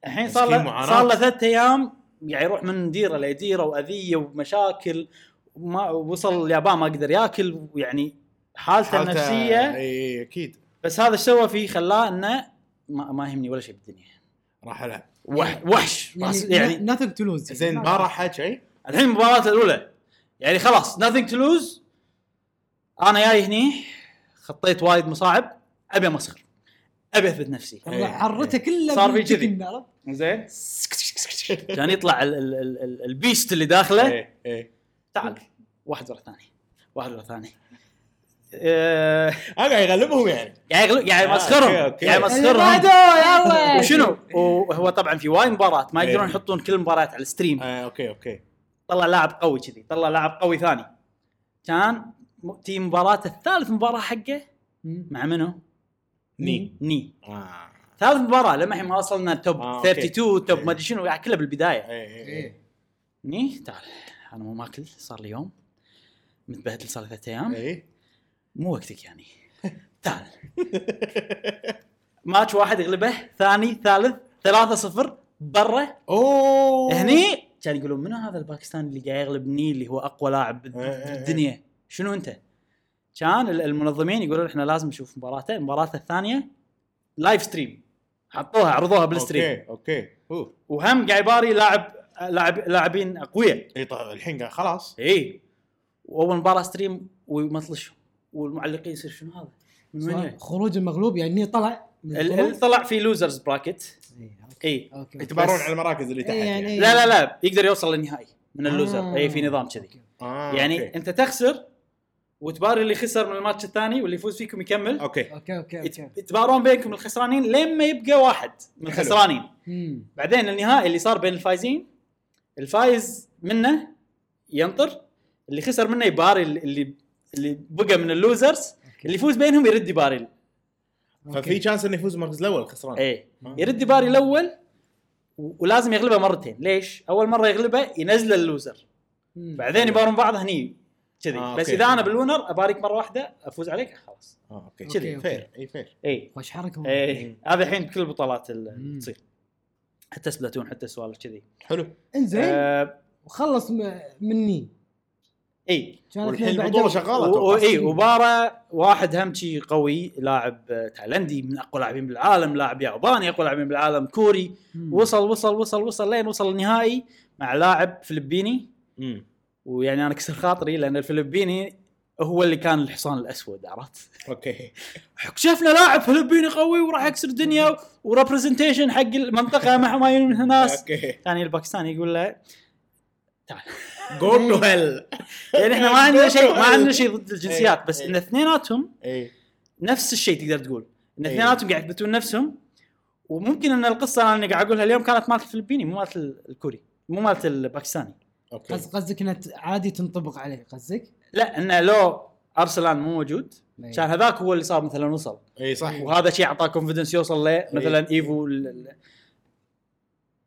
Speaker 1: الحين صار له. صار له ثلاث أيام يعني يروح من ديرة لديرة وأذية ومشاكل وما وصل اليابان ما قدر ياكل ويعني حالته, النفسية.
Speaker 3: إي أكيد.
Speaker 1: بس هذا إيش سوى فيه؟ خلاه إنه ما, ما يهمني ولا شيء بالدنيا.
Speaker 3: راح
Speaker 1: وح وحش.
Speaker 2: يعني, nothing to lose.
Speaker 3: زين ما راح شيء
Speaker 1: الحين المباراه الأولى. يعني خلاص nothing to lose. أنا جاي هني خطيت وايد مصاعب أبي أمسخر. ابي اثبت نفسي
Speaker 2: والله حرته كلها
Speaker 1: صار في كذي. زين كان يطلع ال- ال- ال- ال- ال beast اللي داخله.
Speaker 3: اي اي
Speaker 1: تعال واحد ورا الثاني. واحد ورا الثاني. آه،
Speaker 3: آه قاعد يغلبهم يعني.
Speaker 1: قاعد يغل- قاعد
Speaker 3: آه،
Speaker 1: يمسخرهم
Speaker 3: okay.
Speaker 1: قاعد يمسخرهم
Speaker 2: يلا
Speaker 1: وشنو؟ وهو طبعا في وايد مباراة ما يقدرون
Speaker 3: إيه.
Speaker 1: يحطون كل المباريات على ال stream
Speaker 3: آه okay okay.
Speaker 1: طلع لاعب قوي كذي طلع لاعب قوي ثاني. كان تي مباراة الثالث مباراة حقه. مع منو؟
Speaker 3: ني.
Speaker 1: ني.
Speaker 3: آه.
Speaker 1: ثالث مباراة لما الحين ما وصلنا توب
Speaker 3: آه، okay.
Speaker 1: 32 top
Speaker 3: إيه.
Speaker 1: ما أدري شنو يعني كله
Speaker 3: اي اي اي
Speaker 2: إيه.
Speaker 1: ني تعال. أنا مو ماكل صار لي يوم. متبهدل صار لي ثلاث أيام.
Speaker 3: اي
Speaker 1: مو وقتك يعني. تعال. ماتش واحد يغلبه ثاني ثالث ثلاثة صفر برا.
Speaker 3: أوه.
Speaker 1: هني كان يقولون منو هذا الباكستاني اللي قاعد يغلب ني اللي هو أقوى لاعب بال-
Speaker 3: إيه، إيه، إيه.
Speaker 1: بالدنيا؟ شنو أنت؟ كان ال- المنظمين يقولون إحنا لازم نشوف مباراته. مباراته الثانية live stream حطوها عرضوها بال
Speaker 3: stream okay okay.
Speaker 1: وهم قاعد يباري لاعب لاعب لاعبين أقوياء.
Speaker 3: إي طيب الحين خلاص.
Speaker 1: إي. وأول مباراة stream ومطلش والمعلقين يصير شنو هذا؟ من وين؟
Speaker 2: خروج المغلوب يعني طلع؟
Speaker 1: طلع في losers bracket
Speaker 2: إيه،.
Speaker 1: إي.
Speaker 2: okay
Speaker 3: يتبارون على المراكز اللي تحت
Speaker 2: إيه، يعني
Speaker 3: يعني.
Speaker 1: لا لا لا. يقدر يوصل للنهائي من ال loser
Speaker 2: آه.
Speaker 1: إي في نظام كذي.
Speaker 3: آه
Speaker 1: يعني
Speaker 3: okay.
Speaker 1: أنت تخسر وتباري اللي خسر من الماتش الثاني واللي يفوز فيكم يكمل.
Speaker 2: okay. okay
Speaker 1: okay
Speaker 2: okay.
Speaker 1: يتبارون بينكم الخسرانين لين ما يبقى واحد من. الخسرانين. بعدين النهائي اللي صار بين الفايزين الفايز منه ينطر اللي خسر منه يباري اللي اللي, اللي بقى من ال losers اللي يفوز بينهم يرد يباري
Speaker 3: ففي chance إنه يفوز المركز الأول خسران
Speaker 1: إيه.
Speaker 3: آه.
Speaker 1: يرد يباري الأول و- ولازم يغلبه مرتين. ليش؟ أول مرة يغلبه ينزل ال loser.
Speaker 2: مم.
Speaker 1: بعدين يبارون بعض هني. كذي.
Speaker 3: آه،
Speaker 1: بس
Speaker 3: okay.
Speaker 1: إذا أنا بال winner اباريك مرة واحدة أفوز عليك خلاص.
Speaker 3: آه okay.
Speaker 2: كذي.
Speaker 3: fair إي fair.
Speaker 1: إي.
Speaker 2: خوش حركه
Speaker 1: إي. هذا الحين بكل البطولات اللي
Speaker 2: مم.
Speaker 1: تصير. حتى سبلاتون حتى سوالف كذي.
Speaker 3: حلو.
Speaker 2: إنزين.
Speaker 1: آه
Speaker 2: وخلص م- مني.
Speaker 1: إي.
Speaker 2: كان
Speaker 3: والحين
Speaker 2: البطولة.
Speaker 3: شغالة
Speaker 1: و-
Speaker 3: أتوقع.
Speaker 1: إي وبارا واحد هم شي قوي لاعب آه، تايلندي من أقوى لاعبين بالعالم لاعب ياباني أقوى لاعبين بالعالم كوري.
Speaker 2: مم.
Speaker 1: وصل وصل وصل وصل لين وصل النهائي مع لاعب فلبيني.
Speaker 3: مم.
Speaker 1: ويعني أنا كسر خاطري لأن الفلبيني هو اللي كان الحصان الأسود عرفت؟
Speaker 3: okay.
Speaker 1: شفنا لاعب فلبيني قوي وراح يكسر الدنيا و representation حق المنطقة مع ما منها ناس
Speaker 3: okay.
Speaker 1: ثاني الباكستاني يقول له
Speaker 3: go to hell
Speaker 1: يعني إحنا ما عندنا شيء ما عندنا شيء ضد الجنسيات بس
Speaker 3: إيه.
Speaker 1: إن اثنيناتهم
Speaker 3: اي
Speaker 1: نفس الشيء تقدر تقول. إن
Speaker 3: إيه.
Speaker 1: اثنيناتهم قاعد يثبتون نفسهم وممكن إن القصة أنا قاعد أقولها اليوم كانت مالت الفلبيني مو مالت الكوري مو مالت الباكستاني.
Speaker 3: okay.
Speaker 2: قص- قصدك إنها ت- عادي تنطبق عليه قصدك؟
Speaker 1: لا إنه لو أرسلان مو موجود
Speaker 2: إيه.
Speaker 1: كان هذاك هو اللي صار مثلا وصل.
Speaker 3: اي صح.
Speaker 1: وهذا شيء أعطاه confidence يوصل له مثلا ايفو ال- ال-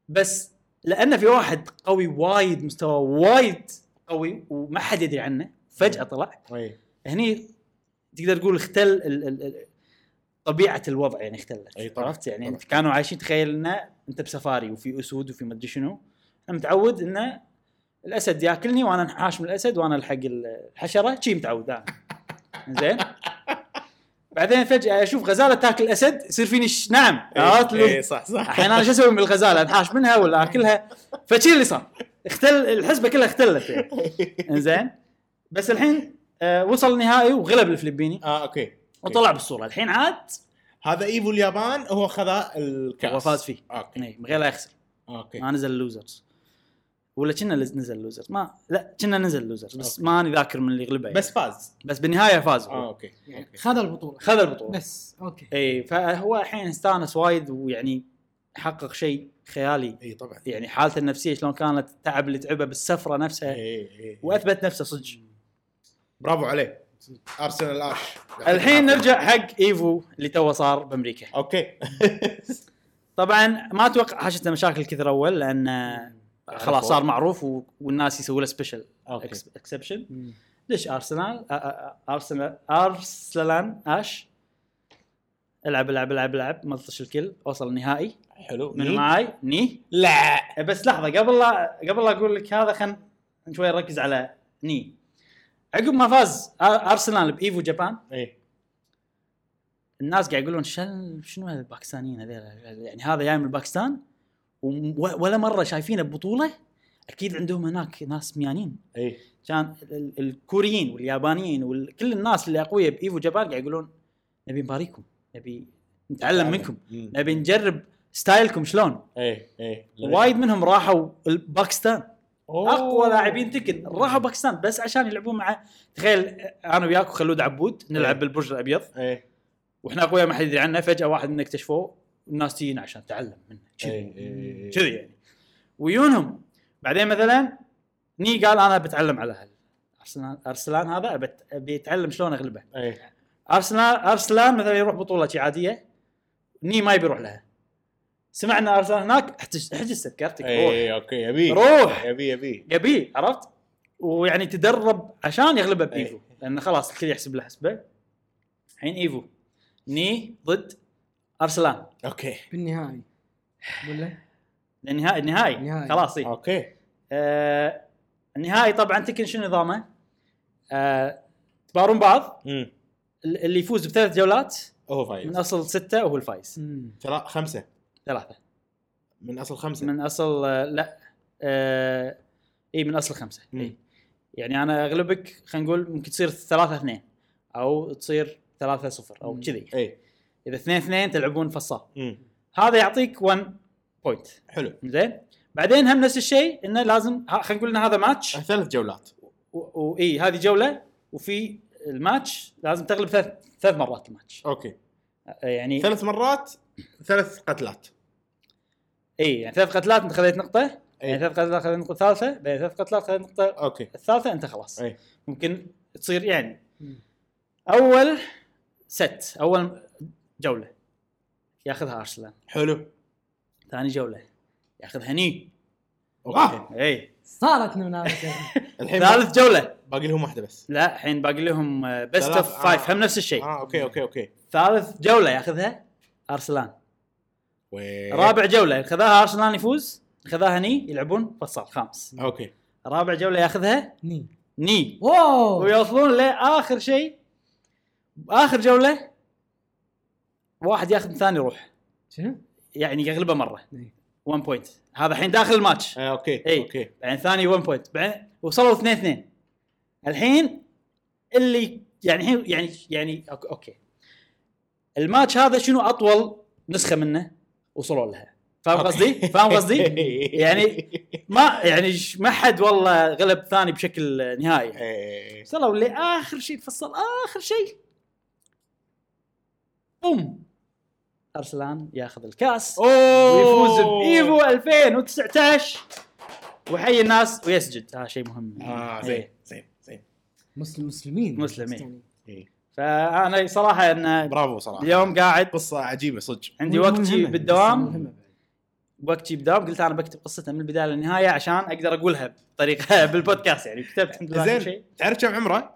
Speaker 1: بس لأن في واحد قوي وايد مستوى وايد قوي وما حد يدري عنه فجأة طلع.
Speaker 3: اي
Speaker 1: هني تقدر تقول اختل ال ال ال طبيعة الوضع يعني اختلت.
Speaker 3: أي طبعاً،
Speaker 1: عرفت يعني؟
Speaker 3: طبعاً.
Speaker 1: كانوا عايشين تخيل إنه أنت بسفاري وفي أسود وفي مدري شنو. أنا متعود إنه الأسد ياكلني وأنا انحاش من الأسد وأنا ألحق الحشرة شي متعود أنا زين؟ بعدين فجأة أشوف غزالة تاكل الاسد يصير فيني ش... نعم عرفت؟
Speaker 3: اي إيه، صح صح.
Speaker 1: الحين أنا شو أسوي بالغزاله انحاش منها ولا أكلها؟ فشي اللي صار. اختل الحسبه كلها اختلت. يعني زين؟ بس الحين آه وصل النهائي وغلب الفلبيني.
Speaker 3: آه okay.
Speaker 1: وطلع بالصورة. الحين عاد
Speaker 3: هذا إيفو اليابان هو خذ الكأس.
Speaker 1: هو فاز فيه.
Speaker 3: okay.
Speaker 1: إيه، من غير لا يخسر.
Speaker 3: okay.
Speaker 1: ما نزل ال losers. ولا كنا نزل ال losers ما لا كنا نزل ال losers بس
Speaker 3: okay.
Speaker 1: ماني ذاكر من اللي غلبه يعني.
Speaker 3: بس فاز.
Speaker 1: بس بالنهاية فاز
Speaker 3: آه
Speaker 1: هو.
Speaker 2: يعني
Speaker 3: okay.
Speaker 2: خذ البطولة.
Speaker 1: خذ البطولة.
Speaker 2: بس أوكي.
Speaker 1: إي فهو الحين استانس وايد ويعني حقق شيء خيالي.
Speaker 3: إي طبعا.
Speaker 1: يعني حالته النفسية شلون كانت التعب اللي تعبه بالسفره نفسها.
Speaker 3: إي إي
Speaker 1: وأثبت نفسه صدق.
Speaker 3: برافو عليه. أرسلان اش
Speaker 1: الحين نرجع حق إيفو اللي تو صار بأمريكا.
Speaker 3: okay.
Speaker 1: طبعا ما أتوقع حاشته مشاكل كثر أول لأن خلاص صار معروف و- والناس يسووا له
Speaker 3: special.
Speaker 1: exception ليش ارسنال ارسنال ارسلان اش ألعب ألعب ألعب ألعب ملطش الكل وصل النهائي.
Speaker 3: حلو.
Speaker 1: من؟ معاي؟ ني.
Speaker 3: لا.
Speaker 1: بس لحظة قبل لا قبل لا أقول لك هذا خل شوي نركز على ني. عقب ما فاز ارسنال بإيفو جابان
Speaker 3: إي.
Speaker 1: الناس قاعد يقولون شل شنو هذا الباكستانيين هذول؟ يعني هذا جاي من الباكستان؟ و- ولا مرة شايفينه ببطوله أكيد عندهم هناك ناس ميانين.
Speaker 3: إي.
Speaker 1: كان ال- ال- الكوريين واليابانيين وكل الناس اللي أقوياء بإيفو جابان قاعد يقولون نبي نباريكم نبي نتعلم منكم. نبي نجرب style كم شلون.
Speaker 3: إي إي.
Speaker 1: وايد منهم راحوا باكستان. أقوى لاعبين Tekken راحوا باكستان بس عشان يلعبون مع تخيل أنا وياك وخلود عبود نلعب. بالبرج الأبيض.
Speaker 3: إي.
Speaker 1: وإحنا أقوياء ما حد يدري عنه فجأة واحد منا اكتشفوه. والناس تجينا عشان تتعلم منه. كذي.
Speaker 3: إي، إي، إي.
Speaker 1: كذي يعني. ويونهم بعدين مثلا Knee قال أنا بتعلم على هال ارسلان ارسلان هذا أبي اتعلم شلون أغلبه.
Speaker 3: اي
Speaker 1: ارسلان ارسلان مثلا يروح بطولة شي عادية Knee ما يبي يروح لها. سمعنا ارسلان هناك احتج- احجز تذكرتك روح.
Speaker 3: اي أوكي يبي.
Speaker 1: روح.
Speaker 3: يبي يبي.
Speaker 1: يبي عرفت؟ ويعني تدرب عشان يغلبه ب Evo.
Speaker 3: أي.
Speaker 1: لأنه خلاص الكل يحسب له حسبه. الحين Evo. Knee ضد أرسلان.
Speaker 3: أوكي.
Speaker 2: بالنهائي ولا
Speaker 1: النهائي النهائي
Speaker 2: النهائي.
Speaker 1: خلاص إيه.
Speaker 3: أوكي.
Speaker 1: آه النهائي طبعا Tekken شنو نظامه؟ آه تبارون بعض.
Speaker 3: امم
Speaker 1: اللي يفوز بثلاث جولات
Speaker 3: هو
Speaker 1: من
Speaker 3: فايز
Speaker 1: أصل ستة وهو الفايز.
Speaker 2: مم.
Speaker 3: ثلاث خمسة.
Speaker 1: ثلاثة.
Speaker 3: من أصل خمسة.
Speaker 1: من أصل آه لا آه إي من أصل خمسة
Speaker 3: مم.
Speaker 1: إي. يعني أنا أغلبك خلينا نقول ممكن تصير ثلاثة اثنين أو تصير ثلاثة صفر أو
Speaker 2: مم.
Speaker 1: كذي.
Speaker 3: إي.
Speaker 1: إذا اثنين اثنين تلعبون فصال هذا يعطيك 1 point
Speaker 3: حلو.
Speaker 1: زين. بعدين هم نفس الشيء إنه لازم خلينا نقول إن هذا ماتش
Speaker 3: ثلاث جولات.
Speaker 1: واي هذه جولة وفي الماتش لازم تغلب ثلاث ثلاث مرات الماتش
Speaker 3: أوكي.
Speaker 1: آه، يعني
Speaker 3: ثلاث مرات ثلاث قتلات.
Speaker 1: إي يعني ثلاث قتلات أنت خذيت نقطة يعني
Speaker 3: إيه.
Speaker 1: ثلاث قتلات تاخذ النقطه الثالثه بعدين ثلاث قتلات تاخذ النقطه
Speaker 3: أوكي.
Speaker 1: الثالثه أنت خلاص.
Speaker 3: إي.
Speaker 1: ممكن تصير يعني. أول ست أول جولة. ياخذها ارسلان
Speaker 3: حلو.
Speaker 1: ثاني جولة. ياخذها Knee
Speaker 3: أوكي.
Speaker 1: إي.
Speaker 2: صارت منافسه
Speaker 3: الحين
Speaker 1: ثالث جولة.
Speaker 3: باقي لهم واحدة بس.
Speaker 1: لا الحين باقي لهم best of
Speaker 3: five.
Speaker 1: هم نفس الشيء.
Speaker 3: آه أوكي أوكي أوكي.
Speaker 1: ثالث جولة ياخذها ارسلان
Speaker 3: و...
Speaker 1: رابع جولة. خذاها ارسلان يفوز. خذاها Knee يلعبون فصل خامس.
Speaker 3: أوكي.
Speaker 1: رابع جولة ياخذها
Speaker 2: ني.
Speaker 1: ني.
Speaker 2: واو.
Speaker 1: ويوصلون لآخر شيء. آخر جولة واحد ياخذ الثاني يروح.
Speaker 2: شنو؟
Speaker 1: يعني يغلبه مرة.
Speaker 2: إيه.
Speaker 1: 1 point هذا الحين داخل الماتش.
Speaker 3: آه أوكي
Speaker 1: اي
Speaker 3: أوكي.
Speaker 1: بعدين ثاني 1 point بعدين وصلوا 2 2 الحين اللي يعني الحين يعني يعني أوك- أوكي. الماتش هذا شنو أطول نسخة منه وصلوا لها؟ فاهم. قصدي؟ فاهم قصدي؟ يعني ما يعني ش- ما حد والله غلب ثاني بشكل نهائي.
Speaker 3: إيه.
Speaker 1: وصلوا لآخر شيء فصل آخر شيء. بوم. أرسلان ياخذ الكاس. ويفوز بايفو 2019 ويحيي الناس ويسجد. هذا شيء مهم.
Speaker 3: آه
Speaker 1: إيه.
Speaker 3: زين زين زين.
Speaker 2: مسلم مسلمين.
Speaker 1: مسلمين.
Speaker 2: يعني.
Speaker 3: إيه.
Speaker 1: فأنا صراحة إن
Speaker 3: برافو صراحة.
Speaker 1: اليوم قاعد
Speaker 3: قصة عجيبة صدق.
Speaker 1: عندي وقتي بالدوام. وقتي بالدوام. قلت أنا بكتب قصتها من البداية للنهاية عشان أقدر أقولها بطريقة بالبودكاست يعني. كتبت الحمد لله كل
Speaker 3: زين.
Speaker 1: شيء.
Speaker 3: تعرف كم عمره؟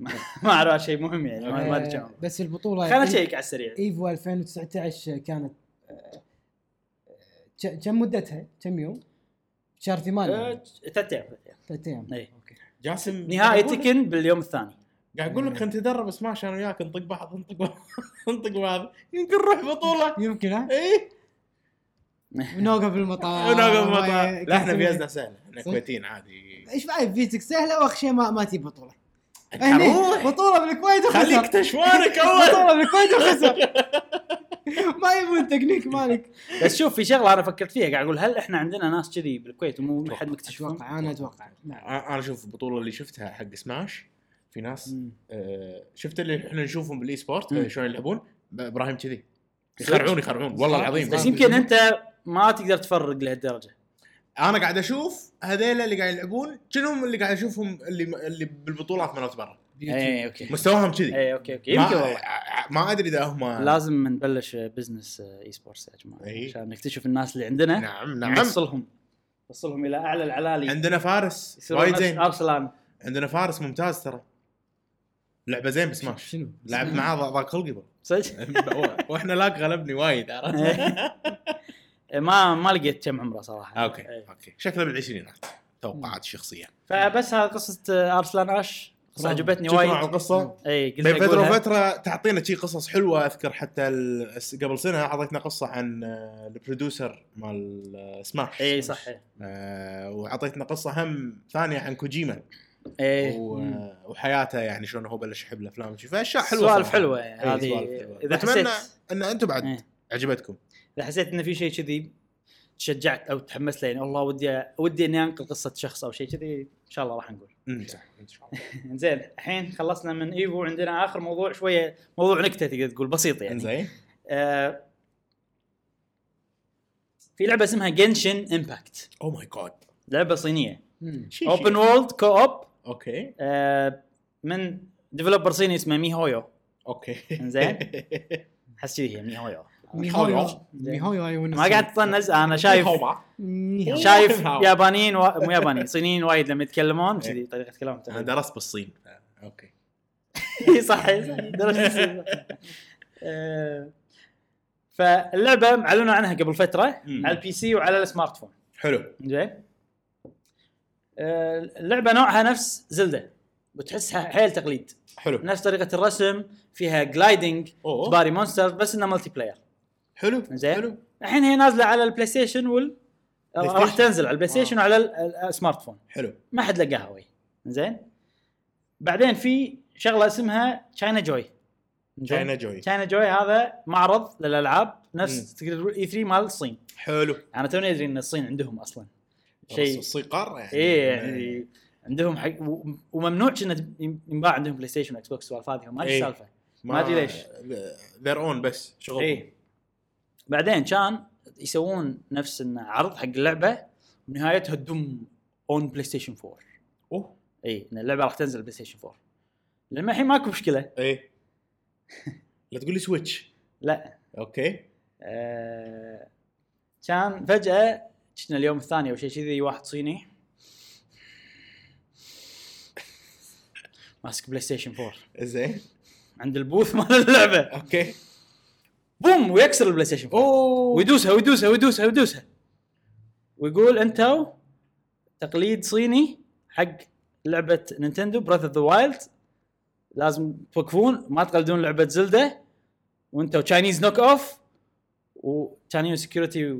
Speaker 1: ما أعرف شيء مهم يعني ما ما أدري
Speaker 2: بس البطولة
Speaker 1: خلينا نشيك على السريع.
Speaker 2: Evo 2019 كانت آه، كم مدتها؟ كم يوم؟ شهر 8
Speaker 1: آه، ثلاث أيام ثلاث أيام.
Speaker 2: ثلاث أيام.
Speaker 1: إي.
Speaker 2: أوكي.
Speaker 3: جاسم
Speaker 1: نهائي Tekken باليوم الثاني.
Speaker 3: قاعد أقول لك خلينا نتدرب سماش أنا وياك نطق بعض نطق بعض نطق بعض. يمكن نروح بطولة.
Speaker 2: يمكن ها؟
Speaker 3: إي.
Speaker 2: ونوقف بالمطار.
Speaker 3: ونوقف
Speaker 2: ما-
Speaker 3: مطار لا إحنا فيزنا سهلة.
Speaker 2: إحنا؟
Speaker 3: كويتيين عادي.
Speaker 2: إيش بعد؟ فيزك سهلة وأخر شيء ما ما تجيب بطولة.
Speaker 3: روح
Speaker 2: هني بطولة بالكويت
Speaker 3: خليك
Speaker 2: وخسر
Speaker 3: تشوانك أول.
Speaker 2: بطولة بالكويت وخسر. ما يبون تكنيك مالك.
Speaker 1: بس شوف في شغلة أنا فكرت فيها قاعد أقول هل إحنا عندنا ناس كذي بالكويت ومو حد مكتشفون
Speaker 2: أتوقع أنا أتوقع. نعم.
Speaker 3: أنا أشوف البطولة اللي شفتها حق سماش في ناس. آه، شفت اللي إحنا نشوفهم بال
Speaker 1: e-sport.
Speaker 3: آه، شلون يلعبون؟ إبراهيم كذي؟ يخرعون يخرعون. والله العظيم.
Speaker 1: بس يمكن أنت ما تقدر تفرق لهالدرجة.
Speaker 3: أنا قاعد أشوف هذيلا اللي قاعد يلعبون شنو اللي قاعد أشوفهم اللي اللي بالبطولات مالت برا؟
Speaker 1: اي أوكي.
Speaker 3: مستواهم كذي.
Speaker 1: اي أوكي أوكي. يمكن
Speaker 3: ما,
Speaker 1: والله
Speaker 3: ما أدري إذا هم
Speaker 1: لازم نبلش business e-sports يا جماعة
Speaker 3: إي.
Speaker 1: عشان نكتشف الناس اللي عندنا
Speaker 3: نعم نعم.
Speaker 1: نوصلهم نوصلهم إلى أعلى العلالي.
Speaker 3: عندنا فارس. وايد زين.
Speaker 1: أرسلان.
Speaker 3: عندنا فارس ممتاز ترى. لعبة زين بسماش.
Speaker 2: شنو؟
Speaker 3: لعبت معاه ضاق خلقي.
Speaker 1: صدق؟
Speaker 3: وإحنا lag غلبني وايد عرفت؟
Speaker 1: ما ما لقيت كم عمره صراحة.
Speaker 3: أوكي
Speaker 1: إي.
Speaker 3: أوكي. شكله بالعشرينات توقعات شخصية.
Speaker 1: فبس هذه قصة آه، أرسلان أش. قصة عجبتني
Speaker 3: شكرا على
Speaker 1: وايد
Speaker 3: القصة
Speaker 1: اي قلت
Speaker 3: بين فتره
Speaker 1: أقولها.
Speaker 3: وفتره تعطينا شي قصص حلوة أذكر حتى ال- قبل سنة أعطيتنا قصة عن آه، ال producer مال آه، سماش.
Speaker 1: اي صح.
Speaker 3: آه، وأعطيتنا قصة هم ثانية عن كوجيما.
Speaker 1: اي
Speaker 3: و- وحياته يعني شلون هو بلش يحب الأفلام فأشياء حلوة
Speaker 1: سوالف. حلوة يعني.
Speaker 3: إي،
Speaker 1: هذه
Speaker 3: سوالف حلوة.
Speaker 1: إذا
Speaker 3: اتمنى أن أنتم بعد
Speaker 1: إيه.
Speaker 3: عجبتكم.
Speaker 1: إذا حسيت إنه في شيء كذي تشجعت أو تحمست له يعني والله ودي ودي إني أنقل قصة شخص أو شيء كذي إن شاء الله راح نقول.
Speaker 3: صح إن شاء الله.
Speaker 1: زين الحين خلصنا من Evo عندنا آخر موضوع شوية موضوع نكتة تقدر تقول بسيط يعني.
Speaker 3: إنزين.
Speaker 1: آه في لعبة اسمها
Speaker 3: Genshin Impact أو
Speaker 1: my god
Speaker 2: لعبة
Speaker 1: صينية. open world co-op
Speaker 3: أوكي.
Speaker 1: آه من developer صيني اسمه miHoYo
Speaker 3: أوكي.
Speaker 1: إنزين. احس كذي هي
Speaker 2: miHoYo miHoYo
Speaker 1: ما قاعد تطنز أنا شايف. شايف. يابانيين و... مو يابانيين صينيين وايد لما يتكلمون كذي طريقة كلامهم أنا.
Speaker 3: درست بالصين. أوكي.
Speaker 1: اي صح إي صح. درجة الصين. آه، فاللعبة اعلنوا عنها قبل
Speaker 3: فترة.
Speaker 1: على ال PC وعلى ال smartphone.
Speaker 3: حلو.
Speaker 1: زين. آه، اللعبة نوعها نفس Zelda وتحسها حيل تقليد.
Speaker 3: حلو.
Speaker 1: نفس طريقة الرسم فيها
Speaker 3: gliding
Speaker 1: تحارب monster بس إنها multiplayer
Speaker 3: حلو
Speaker 1: زين.
Speaker 3: حلو.
Speaker 1: الحين هي نازلة على ال PlayStation وال راح
Speaker 3: station.
Speaker 1: تنزل على ال PlayStation
Speaker 3: آه.
Speaker 1: وعلى ال- ال- ال smartphone
Speaker 3: حلو.
Speaker 1: ما حد لقاها وي زين. بعدين في شغلة اسمها China Joy
Speaker 3: China Joy
Speaker 1: China Joy هذا معرض للألعاب نفس تقدر E3 مال الصين.
Speaker 3: حلو.
Speaker 1: أنا توني أدري إن الصين عندهم أصلا. شيء.
Speaker 3: الصين قارة يعني.
Speaker 1: إيه يعني عندهم حق وممنوع انه ينباع عندهم PlayStation و Xbox والسوالف هذه ما أدري
Speaker 3: إيه.
Speaker 1: السالفة. ما أدري ليش.
Speaker 3: their own بس شغل
Speaker 1: إيه. بعدين كان يسوون نفس انه عرض حق اللعبة ونهايتها تدم on PlayStation 4
Speaker 3: أوه.
Speaker 1: إي إن اللعبة راح تنزل PlayStation 4 لما الحين ماكو مشكلة.
Speaker 3: إيه لا تقول لي Switch
Speaker 1: لا.
Speaker 3: okay.
Speaker 1: آه كان فجأة شفنا اليوم الثاني أو شيء كذي واحد صيني. ماسك PlayStation 4
Speaker 3: زين
Speaker 1: عند ال booth مال اللعبة.
Speaker 3: okay.
Speaker 1: Boom ويكسر ال PlayStation 4
Speaker 3: أوه.
Speaker 1: ويدوسها ويدوسها ويدوسها ويدوسها. ويقول انتو تقليد صيني حق لعبة Nintendo Breath of the Wild لازم توقفون ما تقلدون لعبة Zelda. وانتو Chinese knock-off و Chinese security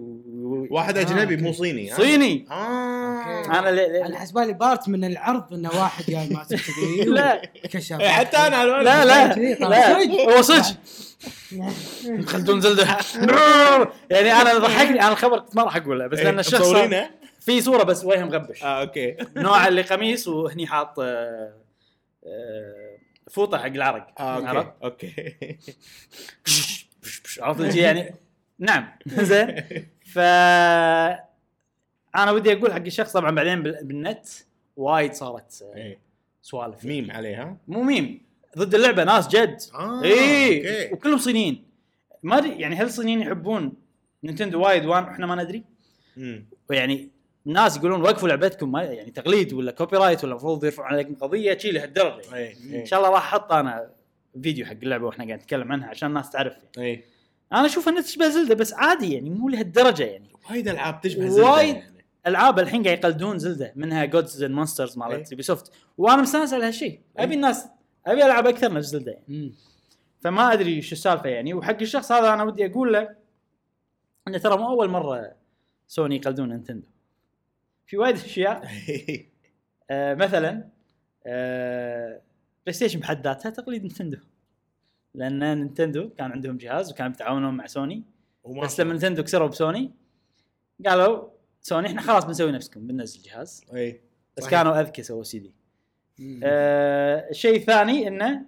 Speaker 3: واحد
Speaker 2: آه،
Speaker 3: اجنبي مو
Speaker 2: okay.
Speaker 3: صيني. ها؟
Speaker 1: صيني آه okay.
Speaker 2: أنا حسبالي part من العرض إنه واحد جاي ماسك كذي
Speaker 1: لا.
Speaker 2: كشف
Speaker 3: إيه، حتى أنا على
Speaker 1: لا لا.
Speaker 2: طلع
Speaker 1: لا.
Speaker 2: صدق.
Speaker 1: هو صدق. يقلدون Zelda. يعني أنا ضحكني. أنا الخبر ما راح أقوله بس لأن الشخص في صورة بس وجهه مغبش
Speaker 3: آه okay.
Speaker 1: نوع اللي قميص وهني حاط آه، آه، فوطة حق العرق.
Speaker 3: آه
Speaker 1: عرفت؟ Okay. Okay عرفت؟ يعني نعم. زين. ف أنا ودي أقول حق الشخص طبعا بعدين بال- بالنت وايد صارت آه،
Speaker 3: إيه.
Speaker 1: سوالف
Speaker 3: ميم عليها
Speaker 1: مو ميم ضد اللعبة ناس جد
Speaker 3: آه
Speaker 1: اي
Speaker 3: okay
Speaker 1: وكلهم صينيين ما أدري يعني هل الصينيين يحبون Nintendo وايد وإحنا ما ندري
Speaker 3: مم.
Speaker 1: ويعني الناس يقولون وقفوا لعبتكم ما يعني تقليد ولا copyright ولا المفروض يرفعون عليكم قضية شي لهالدرجة يعني.
Speaker 3: اي إن
Speaker 1: شاء الله راح أحط أنا فيديو حق اللعبة وإحنا قاعد نتكلم عنها عشان الناس تعرف يعني.
Speaker 3: اي
Speaker 1: أنا أشوف انها تشبه Zelda بس عادي يعني مو لهالدرجة يعني
Speaker 3: وايد ألعاب تشبه Zelda
Speaker 1: وايد.
Speaker 3: يعني.
Speaker 1: العاب الحين قاعد يقلدون Zelda منها Gods and Monsters مالت
Speaker 3: إيه.
Speaker 1: Ubisoft وأنا مستانس على هالشيء
Speaker 3: إيه.
Speaker 1: أبي الناس أبي ألعب أكثر نفس Zelda. يعني. فما أدري شو السالفة يعني. وحق الشخص هذا أنا ودي أقول له إنه ترى مو أول مرة سوني يقلدون Nintendo. في وايد أشياء. آه مثلا آه PlayStation بحد ذاتها تقليد Nintendo. لأن Nintendo كان عندهم جهاز وكانوا يتعاونون مع سوني بس لما Nintendo كسروا بسوني قالوا سوني إحنا خلاص بنسوي نفسكم بننزل جهاز
Speaker 3: إي
Speaker 1: بس
Speaker 3: صحيح.
Speaker 1: كانوا أذكى سووا سي دي
Speaker 2: مم.
Speaker 1: آه الشيء الثاني إنه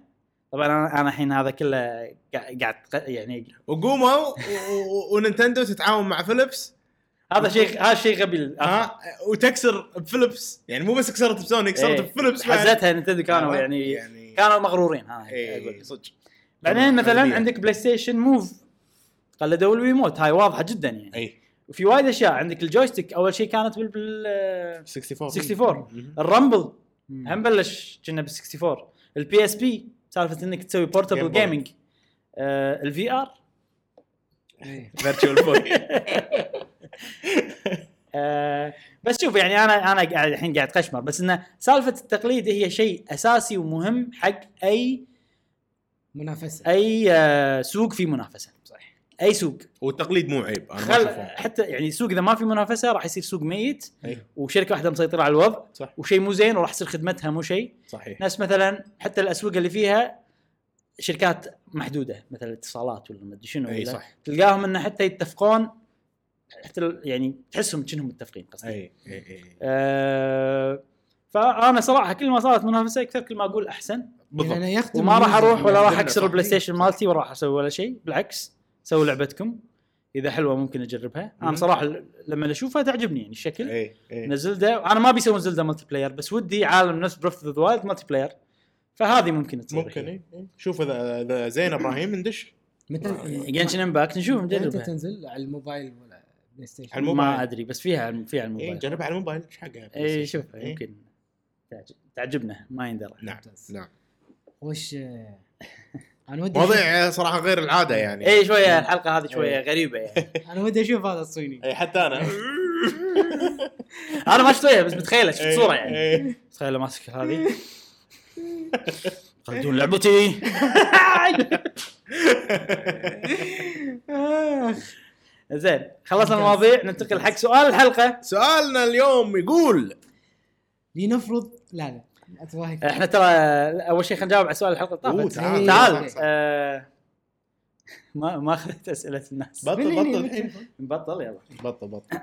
Speaker 1: طبعا أنا أنا الحين هذا كله قاعد يعني
Speaker 3: وقوموا و- و- و Nintendo تتعاون مع فيليبس
Speaker 1: هذا شيء هذا شيء غبي
Speaker 3: ها وتكسر بفيليبس يعني مو بس كسرت بسوني كسرت. بفيليبس بعد.
Speaker 1: حزتها Nintendo كانوا؟ يعني,
Speaker 3: يعني
Speaker 1: كانوا مغرورين ها
Speaker 3: إي
Speaker 1: أقول.
Speaker 3: صدق
Speaker 1: بعدين مثلا. عندك PlayStation Move قلدوا ال Wiimote هاي واضحة جدا يعني
Speaker 3: إي
Speaker 1: وفي وايد أشياء. عندك ال joystick أول شيء كانت بال, بال
Speaker 3: 64
Speaker 1: 64
Speaker 3: مم.
Speaker 1: ال
Speaker 2: rumble.
Speaker 1: هم بلش كنا بال 64 ال PSP سالفة إنك تسوي
Speaker 3: portable.
Speaker 1: gaming ال VR
Speaker 2: إيه.
Speaker 3: Virtual
Speaker 1: Boy بس شوف يعني أنا أنا قاعد الحين قاعد قشمر بس انه سالفة التقليد هي شيء أساسي ومهم حق اي
Speaker 2: منافسة.
Speaker 1: أي آه سوق فيه منافسة. أي سوق.
Speaker 3: والتقليد مو عيب أنا ما
Speaker 1: خل حتى يعني سوق إذا ما في منافسة راح يصير سوق ميت
Speaker 3: أي.
Speaker 1: وشركة واحدة مسيطرة على الوضع
Speaker 3: صح.
Speaker 1: وشيء مو زين وراح يصير خدمتها مو شيء.
Speaker 3: صحيح.
Speaker 1: نفس مثلا حتى الأسواق اللي فيها شركات محدودة مثلا اتصالات ولا ما أدري شنو
Speaker 3: اي
Speaker 1: ولا.
Speaker 3: صح.
Speaker 1: تلقاهم انه حتى يتفقون حتى يعني تحسهم كأنهم متفقين قصدي.
Speaker 3: اي اي اي
Speaker 1: آه فأنا صراحة كل ما صارت منافسة أكثر كل ما أقول أحسن.
Speaker 3: بالضبط.
Speaker 2: يعني
Speaker 1: وما راح أروح ولا راح
Speaker 3: عندنا أكسر.
Speaker 1: ال PlayStation مالتي ولا راح أسوي ولا شيء بالعكس. سووا لعبتكم. إذا حلوة ممكن
Speaker 3: أجربها.
Speaker 1: أنا. صراحة لما أشوفها تعجبني يعني الشكل.
Speaker 3: اي اي
Speaker 1: إن Zelda أنا ما بيسوون Zelda multiplayer بس ودي عالم نفس Breath of the Wild multiplayer فهذه ممكن تصير
Speaker 3: ممكن اي إي. شوف إذا إذا زين إبراهيم ندش.
Speaker 2: متى؟
Speaker 1: Genshin Impact نشوف
Speaker 2: متى
Speaker 1: نجربها.
Speaker 2: تنزل؟ على الموبايل ولا PlayStation
Speaker 3: على الموبايل.
Speaker 1: ما أدري بس فيها فيها على
Speaker 3: اي
Speaker 1: الموبايل
Speaker 3: جربها على الموبايل إيش حقها؟
Speaker 1: اي شوف
Speaker 3: إيه.
Speaker 1: يمكن تعجب- تعجبنا ما يندرى.
Speaker 3: نعم. نعم.
Speaker 2: وش أنا ودي
Speaker 3: مواضيع صراحة غير العادة يعني.
Speaker 1: اي شوية الحلقة هذه شوية
Speaker 3: إيه.
Speaker 1: غريبة يعني.
Speaker 2: أنا ودي أشوف هذا الصيني.
Speaker 3: اي حتى أنا.
Speaker 1: أنا ما شفت وجهه بس متخيلة شفت
Speaker 3: إي،
Speaker 1: صورة يعني.
Speaker 3: إي.
Speaker 1: تخيله ماسك هذه. خلدون لعبتي. زين خلصنا المواضيع ننتقل حق سؤال الحلقة.
Speaker 3: سؤالنا اليوم يقول
Speaker 2: لنفرض لا لا.
Speaker 1: إحنا ترى أول شيء خلينا نجاوب على سؤال الحلقة اللي طافت.
Speaker 3: تعال.
Speaker 1: تعال.
Speaker 2: إيه.
Speaker 1: آه، ما ما اخذت أسئلة الناس.
Speaker 3: بطل بطل. الحين
Speaker 1: نبطل يلا.
Speaker 3: بطل بطل.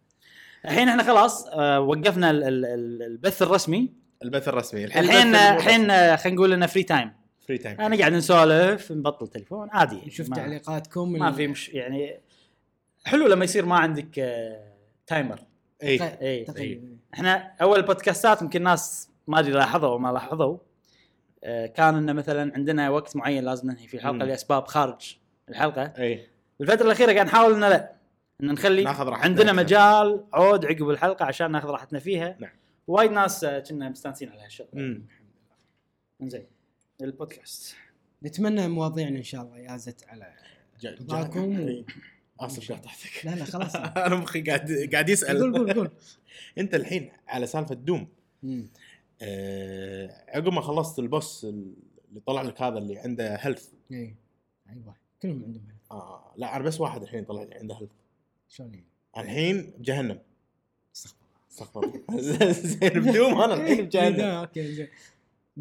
Speaker 1: الحين إحنا خلاص آه، وقفنا ال- ال- ال- البث الرسمي.
Speaker 3: البث الرسمي.
Speaker 1: الحين الحين آه، خلينا نقول لنا free time
Speaker 3: free time
Speaker 1: أنا قاعد نسولف نبطل تليفون عادي يعني
Speaker 2: نشوف
Speaker 1: ما-
Speaker 2: تعليقاتكم
Speaker 1: ما في مش يعني حلو لما يصير ما عندك آه، timer
Speaker 3: اي
Speaker 1: اي إحنا أول البودكاستات يمكن ناس ما أدري لاحظوا أو ما لاحظوا آه، كان إنه مثلا عندنا وقت معين لازم ننهي فيه
Speaker 3: الحلقة.
Speaker 1: لأسباب خارج الحلقة
Speaker 3: إي
Speaker 1: الفترة الأخيرة قاعد نحاول إنه لا ان نخلي
Speaker 3: ناخذ راحتنا
Speaker 1: عندنا. مجال عود عقب الحلقة عشان ناخذ راحتنا فيها
Speaker 3: نعم.
Speaker 1: وايد ناس آه، كنا مستانسين على هالشغلة
Speaker 3: مم.
Speaker 1: زين البودكاست
Speaker 2: نتمنى مواضيعنا إن شاء الله يازت على رضاكم.
Speaker 3: آسف قاطعتك
Speaker 2: لا لا خلاص
Speaker 3: أنا مخي قاعد قاعد
Speaker 2: قول
Speaker 3: يسال
Speaker 2: قول قول
Speaker 3: أنت الحين على سالفة دوم
Speaker 2: مم.
Speaker 3: آه، عقب ما خلصت ال boss اللي طلع لك هذا اللي عنده health
Speaker 2: اي أيوه. كلهم عندهم health.
Speaker 3: آه لا أنا بس واحد الحين طلع لي عنده health
Speaker 2: شلون يعني؟
Speaker 3: الحين بجهنم
Speaker 2: استغفر
Speaker 3: استغفر الله. زين بدوم أنا الحين
Speaker 2: الله
Speaker 3: بجهنم.
Speaker 2: okay زين.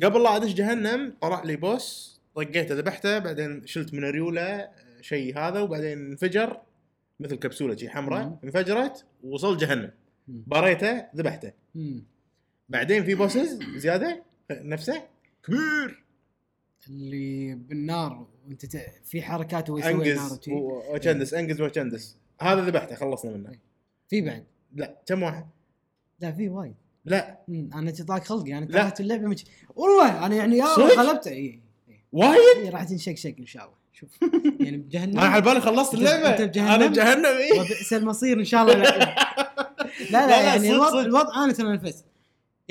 Speaker 3: قبل لا أدش جهنم طلع لي boss طقيته ذبحته بعدين شلت من ريوله شيء هذا وبعدين انفجر مثل كبسولة شي حمراء. انفجرت ووصل جهنم. باريته ذبحته. بعدين في bosses زيادة؟ نفسه؟ كبير.
Speaker 2: اللي بالنار وانت ت... في حركات وهو يسوي نار
Speaker 3: انقز
Speaker 2: وشي.
Speaker 3: وشندس انقز وشندس هذا ذبحته خلصنا منه.
Speaker 2: في بعد؟
Speaker 3: لا كم واحد؟
Speaker 2: لا في وايد.
Speaker 3: لا.
Speaker 2: مم. أنا ضاق خلقي أنا
Speaker 3: لا.
Speaker 2: كرهت اللعبة مج... والله أنا يعني يا؟ غلبته. اي إي.
Speaker 3: وايد؟
Speaker 2: راح تنشقشق إن شاء الله. شوف. يعني بجهنم.
Speaker 3: أنا على بالي خلصت اللعبة؟
Speaker 2: أنت بجهنم؟
Speaker 3: أنا بجهنم. اي
Speaker 2: وبئس المصير إن شاء الله. لا لا لا,
Speaker 3: لا، لا،
Speaker 2: يعني الوضع. الوضع أنا تنفس.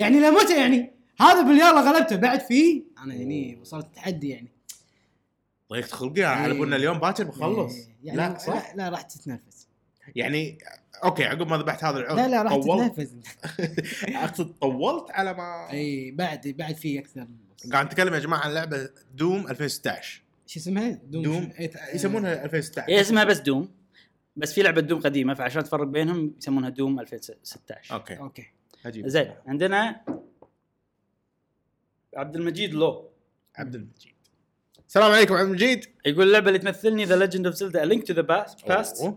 Speaker 2: يعني لمتى يعني؟ هذا باليلا غلبته بعد فيه أنا يعني وصلت تحدي يعني.
Speaker 3: ضيقت خلقي على. بالنا اليوم باكر بخلص.
Speaker 2: إيه، يعني
Speaker 3: لا صح؟
Speaker 2: لا, لا راح تتنفس
Speaker 3: يعني okay عقب ما ذبحت هذا العود
Speaker 2: لا لا راح تتنفس
Speaker 3: أقصد طولت على ما
Speaker 2: إي بعد بعد في أكثر
Speaker 3: قاعد نتكلم يا جماعة عن لعبة دوم 2016
Speaker 2: شو اسمها؟ دوم,
Speaker 3: دوم.
Speaker 2: إيه،
Speaker 3: يسمونها 2016
Speaker 1: هي اسمها بس دوم. بس في لعبة دوم قديمة فعشان تفرق بينهم يسمونها دوم 2016
Speaker 3: okay.
Speaker 2: okay.
Speaker 3: عجيب.
Speaker 1: زين عندنا عبد المجيد لو.
Speaker 3: عبد المجيد. السلام عليكم عبد المجيد.
Speaker 1: يقول اللعبه اللي تمثلني The Legend of Zelda Link to the
Speaker 3: Past.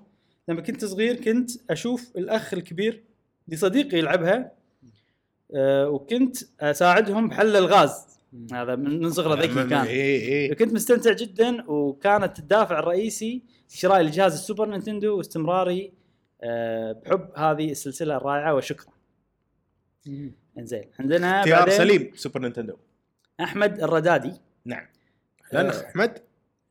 Speaker 1: لما كنت صغير كنت أشوف الأخ الكبير لصديقي يلعبها آه وكنت أساعدهم بحل الغاز. هذا من صغره ذكي كان.
Speaker 3: اي اي
Speaker 1: كنت مستمتع جدا وكانت الدافع الرئيسي شرائي لجهاز ال Super Nintendo واستمراري آه بحب هذه السلسلة الرائعة وشكرا. إنزين. عندنا
Speaker 3: اختيار سليم Super Nintendo.
Speaker 1: أحمد الردادي.
Speaker 3: نعم. لأن
Speaker 1: آه.
Speaker 3: أحمد؟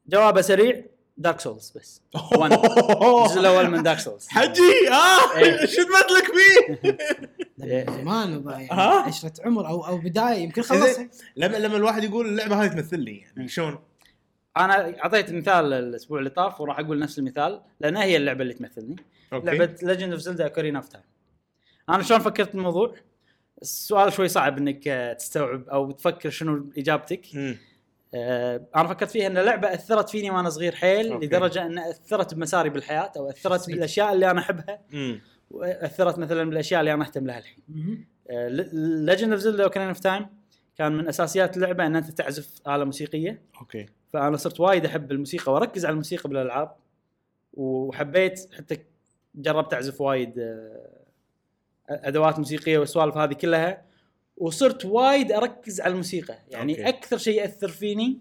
Speaker 1: جوابه سريع. Dark Souls بس. الجزء الأول من Dark Souls
Speaker 3: حجي! آه!
Speaker 1: إيه.
Speaker 3: شو تمثلك فيه؟
Speaker 2: من زمان يعني؟ عشرة عمر أو أو بداية يمكن خلصها
Speaker 3: لما لما الواحد يقول اللعبة هذه تمثل لي يعني شلون؟
Speaker 1: أنا أعطيت مثال الأسبوع اللي طاف وراح أقول نفس المثال لانها هي اللعبة اللي تمثلني.
Speaker 3: okay.
Speaker 1: لعبة Legend of Zelda Ocarina of Time أنا شلون فكرت بالموضوع؟ السؤال شوي صعب إنك آه، تستوعب أو تفكر شنو إجابتك
Speaker 3: مم.
Speaker 1: آه، أنا فكرت فيها إن اللعبة أثرت فيني وأنا صغير حيل
Speaker 3: okay.
Speaker 1: لدرجة إن أثرت بمساري بالحياة أو
Speaker 2: أثرت.
Speaker 1: بالأشياء اللي أنا أحبها
Speaker 3: مم.
Speaker 1: وأثرت مثلا بالأشياء اللي أنا اهتم لها الحين. Legend of Zelda Ocarina of Time كان من أساسيات اللعبة إن أنت تعزف آلة موسيقية
Speaker 3: okay
Speaker 1: فأنا صرت وايد أحب الموسيقى وأركز على الموسيقى بالألعاب وحبيت حتى جربت أعزف وايد آه، أدوات موسيقية والسوالف هذه كلها وصرت وايد أركز على الموسيقى. يعني
Speaker 3: okay.
Speaker 1: أكثر شيء يأثر فيني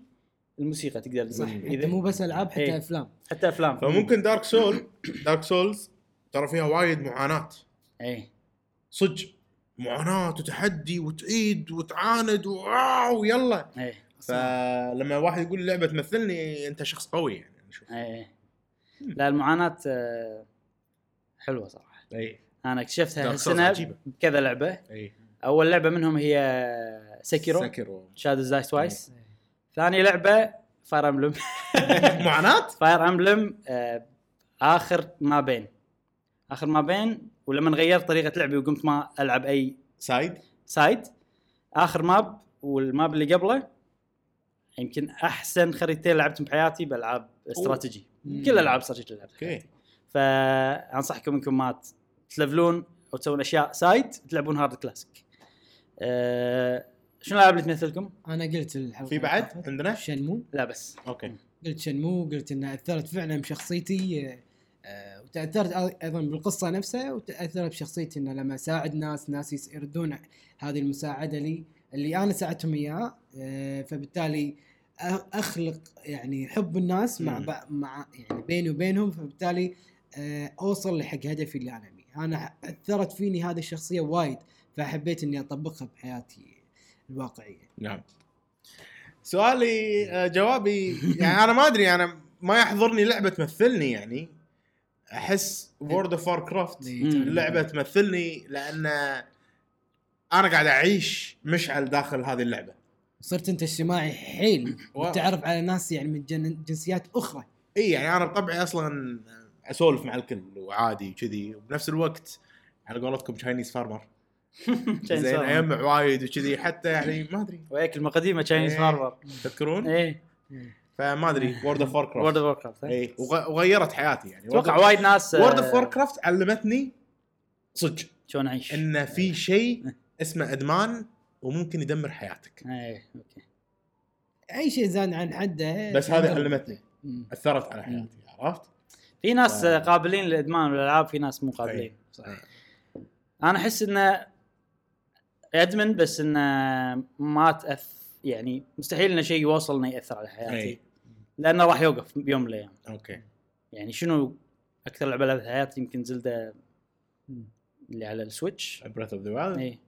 Speaker 1: الموسيقى تقدر
Speaker 2: صح
Speaker 1: تقول
Speaker 2: حتى مو بس ألعاب حتى
Speaker 1: إيه.
Speaker 2: أفلام.
Speaker 1: حتى أفلام.
Speaker 3: فممكن Dark Soul Dark Souls ترى فيها وايد معاناة.
Speaker 1: اي
Speaker 3: صدق معاناة وتحدي وتعيد وتعاند wow يلا.
Speaker 1: اي
Speaker 3: فلما واحد يقول لعبة تمثلني أنت شخص قوي يعني شوف.
Speaker 1: اي لا المعاناة آه، حلوة صراحة.
Speaker 3: اي
Speaker 1: أنا اكتشفتها. هالسنه. بكذا لعبة.
Speaker 3: اي
Speaker 1: أول لعبة منهم هي Sekiro
Speaker 3: Sekiro
Speaker 1: Shadows Die Twice ثاني لعبة Fire Emblem
Speaker 3: معاناة؟
Speaker 1: Fire Emblem آه آخر مابين. آخر مابين ولما غيرت طريقة لعبي وقمت ما ألعب أي
Speaker 3: side؟
Speaker 1: side. آخر map وال map اللي قبله يمكن أحسن خريطتين لعبتهم بحياتي بألعاب استراتيجي. كل الالعاب استراتيجي لعبتها okay. فأنصحكم إنكم ما تلفلون أو تسوون أشياء side تلعبون hard classic أه شنو الألعاب اللي تمثلكم؟
Speaker 2: أنا قلت الحلقة
Speaker 3: في بعد؟ عندنا؟
Speaker 2: شنمو.
Speaker 1: لا بس.
Speaker 3: okay.
Speaker 2: قلت شنمو قلت إنها أثرت فعلا بشخصيتي آه، وتأثرت أيضا بالقصة نفسها وتأثرت بشخصيتي إنه لما اساعد ناس ناس يردون هذه المساعدة لي اللي أنا ساعدتهم إياها آه، فبالتالي أ- أخلق يعني حب الناس مع مع يعني بيني وبينهم فبالتالي أوصل لحق هدفي اللي أنا أبيه. أنا أثرت فيني هذه الشخصية وايد فحبيت إني أطبقها بحياتي الواقعية.
Speaker 3: نعم. سؤالي آه، جوابي يعني أنا ما أدري أنا ما يحضرني لعبة تمثلني يعني. أحس World of Craft لعبة تمثلني لأن أنا قاعد أعيش مشعل داخل هذه اللعبة.
Speaker 2: صرت أنت اجتماعي حيل.
Speaker 3: wow.
Speaker 2: وتعرف على ناس يعني من جن- جنسيات أخرى.
Speaker 3: اي يعني أنا بطبعي أصلا اسولف مع الكل وعادي وكذي. وبنفس الوقت على قولتكم Chinese farmer زين اجمع وايد وكذي حتى يعني ما أدري.
Speaker 1: وهيك كلمه قديمه Chinese
Speaker 3: إيه.
Speaker 1: farmer
Speaker 3: تذكرون؟
Speaker 1: إيه.
Speaker 3: فما أدري World of
Speaker 1: War
Speaker 3: World
Speaker 1: of Craft
Speaker 3: اي وغ- وغيرت حياتي يعني.
Speaker 1: أتوقع وايد ناس
Speaker 3: World of Warcraft علمتني صدق
Speaker 1: شلون أعيش.
Speaker 3: إن في شيء اسمه أدمان وممكن يدمر حياتك.
Speaker 1: إيه okay.
Speaker 2: أي شيء زاد عن حده
Speaker 3: بس هذه علمتني. أثرت على حياتي عرفت؟
Speaker 1: في ناس
Speaker 3: آه.
Speaker 1: قابلين للإدمان والألعاب في ناس مو قابلين
Speaker 3: إيه.
Speaker 1: صحيح أنا أحس انه إدمن بس انه ما تأث يعني مستحيل انه شيء يوصل إنه يأثر على حياتي
Speaker 3: اي
Speaker 1: لأنه راح يوقف بيوم من الأيام
Speaker 3: okay
Speaker 1: يعني شنو أكثر لعبة لعبتها حياتي يمكن
Speaker 2: Zelda.
Speaker 1: اللي على ال
Speaker 3: Switch Breath of the Wild
Speaker 1: اي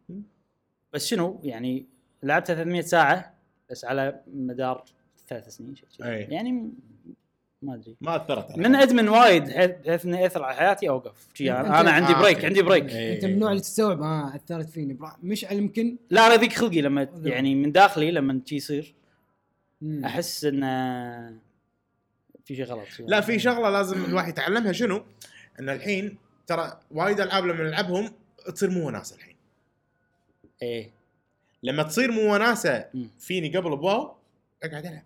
Speaker 1: بس شنو يعني لعبتها 300 ساعة بس على مدار ثلاث سنين شيء.
Speaker 3: أي.
Speaker 1: يعني ما أدري
Speaker 3: ما أثرت على
Speaker 1: من. ادمن وايد بحيث انه ياثر على حياتي اوقف أنا, أنا عندي
Speaker 3: آه،
Speaker 1: break
Speaker 3: okay.
Speaker 1: عندي break
Speaker 3: إيه.
Speaker 2: أنت من النوع اللي تستوعب آه أثرت فيني برا- مش يمكن
Speaker 1: لا أنا ذيك خلقي لما يعني من داخلي لما شي يصير. أحس انه في شيء غلط
Speaker 3: لا في شغلة لازم الواحد يتعلمها شنو؟ إن الحين ترى وايد ألعاب لما نلعبهم تصير مو وناسة الحين
Speaker 1: إيه
Speaker 3: لما تصير مو
Speaker 1: وناسة.
Speaker 3: فيني قبل بواو أقعد ألعب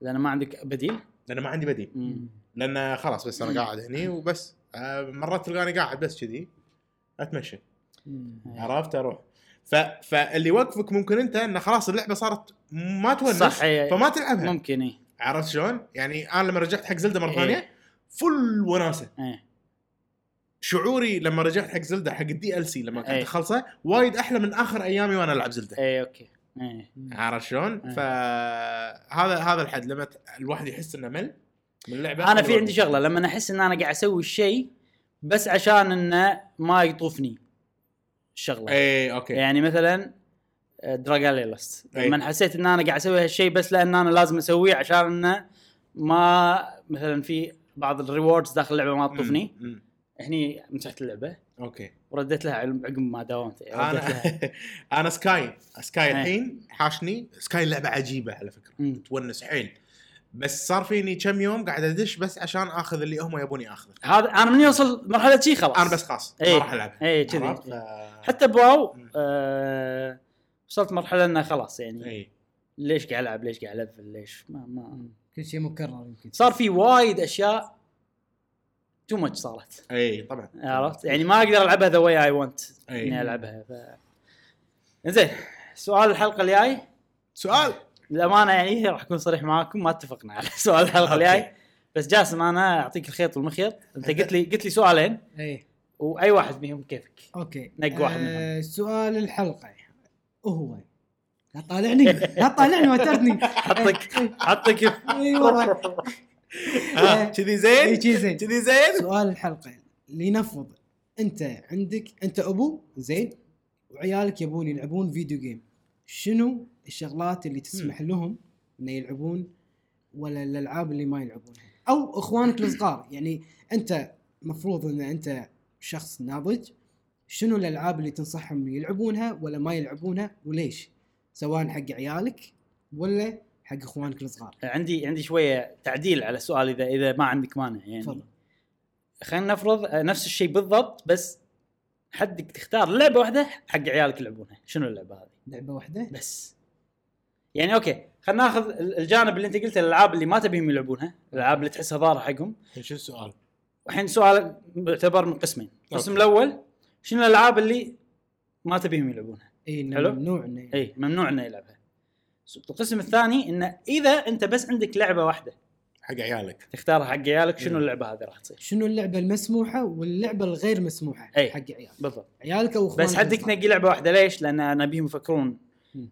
Speaker 1: لأن ما عندك بديل
Speaker 3: لأن ما عندي بديل. لأن خلاص بس أنا قاعد هني وبس آه، مرات تلقاني قاعد بس كذي
Speaker 2: أتمشى.
Speaker 3: عرفت أروح ف... فاللي يوقفك ممكن أنت إن خلاص اللعبة صارت ما تونس
Speaker 1: صح إيه.
Speaker 3: فما تلعبها
Speaker 1: ممكن إيه
Speaker 3: عرفت شلون؟ يعني أنا لما رجعت حق زلدة مرة
Speaker 1: إيه.
Speaker 3: ثانية فل وناسة
Speaker 1: إيه
Speaker 3: شعوري لما رجعت حق Zelda حق ال DLC لما كنت
Speaker 1: إيه.
Speaker 3: اخلصه وايد أحلى من آخر أيامي وأنا ألعب
Speaker 1: Zelda إيه okay
Speaker 3: عرفت شلون؟
Speaker 1: إيه.
Speaker 3: فهذا هذا الحد. لما الواحد يحس إنه مل. من اللعبة
Speaker 1: أنا في عندي شغلة. لما أحس إن أنا قاعد أسوي الشيء بس عشان إنه ما يطوفني. الشغله
Speaker 3: اي okay.
Speaker 1: يعني مثلا Dragalia Lost
Speaker 3: أي.
Speaker 1: لما حسيت إن أنا قاعد أسوي هالشيء بس لأن أنا لازم أسويه عشان إنه ما مثلا في بعض ال rewards داخل اللعبة ما تطوفني. هني مسحت اللعبة.
Speaker 3: okay.
Speaker 1: ورديت لها عقب ما داومت. لها
Speaker 3: أنا أنا Sky. Sky
Speaker 1: إيه.
Speaker 3: الحين حاشني. Sky لعبة عجيبة على فكرة.
Speaker 1: مم.
Speaker 3: تونس حيل. بس صار فيني كم يوم قاعد أدش بس عشان آخذ اللي هم يبوني آخذه.
Speaker 1: هذا أنا من يوصل مرحلة شي خلاص.
Speaker 3: أنا بس خلاص. ما
Speaker 1: إيه.
Speaker 3: راح العبها
Speaker 1: إيه، كذي.
Speaker 3: ف-
Speaker 1: حتى ب
Speaker 3: WoW.
Speaker 1: آه وصلت مرحلة إنه خلاص يعني.
Speaker 3: اي
Speaker 1: ليش قاعد ألعب؟ ليش قاعد ألفل؟ ليش؟ ما ما
Speaker 2: كل شيء مكرر يمكن.
Speaker 1: صار في وايد أشياء too much صارت.
Speaker 3: إي طبعا.
Speaker 1: عرفت؟ يعني ما أقدر ألعبها the way I
Speaker 3: want.
Speaker 1: إني ألعبها ف زين سؤال الحلقة الجاي؟
Speaker 3: سؤال؟
Speaker 1: للأمانة يعني راح أكون صريح معاكم ما اتفقنا على سؤال
Speaker 3: الحلقة.
Speaker 1: الجاي. بس جاسم أنا أعطيك الخيط والمخيط. أنت قلت لي قلت لي سؤالين.
Speaker 2: إي.
Speaker 1: وأي واحد منهم كيفك؟
Speaker 2: okay.
Speaker 1: نق واحد
Speaker 2: آه سؤال الحلقة. وهو لا طالعني لا طالعني وترني
Speaker 1: حطك حطك
Speaker 2: إي والله
Speaker 3: كذي
Speaker 2: اي
Speaker 3: زين
Speaker 2: شي زين.
Speaker 3: كذي زين؟
Speaker 2: سؤال الحلقة. لنفرض أنت عندك أنت أبو زين وعيالك يبون يلعبون فيديو جيم شنو الشغلات اللي تسمح لهم إن يلعبون ولا الألعاب اللي ما يلعبونها أو إخوانك الصغار يعني أنت مفروض إن أنت شخص ناضج. شنو الألعاب اللي تنصحهم يلعبونها ولا ما يلعبونها؟ وليش؟ سواء حق عيالك ولا حق اخوانك الصغار.
Speaker 1: عندي عندي شوية تعديل على السؤال إذا إذا ما عندك مانع يعني.
Speaker 2: تفضل.
Speaker 1: خلينا نفرض آه، نفس الشيء بالضبط بس حدك تختار لعبة واحدة حق عيالك يلعبونها. شنو اللعبة هذه؟
Speaker 2: لعبة واحدة؟
Speaker 1: بس. يعني أوكي خلينا ناخذ ال- الجانب اللي أنت قلته الألعاب اللي ما تبيهم يلعبونها الألعاب اللي تحسها ضاره حقهم.
Speaker 3: شو السؤال؟
Speaker 1: والحين سؤال يعتبر من قسمين. القسم. الأول شنو الألعاب اللي ما تبيهم يلعبونها؟
Speaker 2: اي
Speaker 1: حلو.
Speaker 2: ممنوع إنه
Speaker 1: اي ممنوع إنه يلعبها. القسم الثاني انه إذا أنت بس عندك لعبة واحدة
Speaker 3: حق عيالك
Speaker 1: تختارها حق عيالك شنو. اللعبة هذه راح تصير
Speaker 2: شنو اللعبة المسموحة واللعبة الغير مسموحة
Speaker 1: أي.
Speaker 2: حق عيالك
Speaker 1: بالضبط
Speaker 2: عيالك أو إخوانك
Speaker 1: بس حدك. تنقي لعبة واحدة ليش؟ لأن نبيهم يفكرون.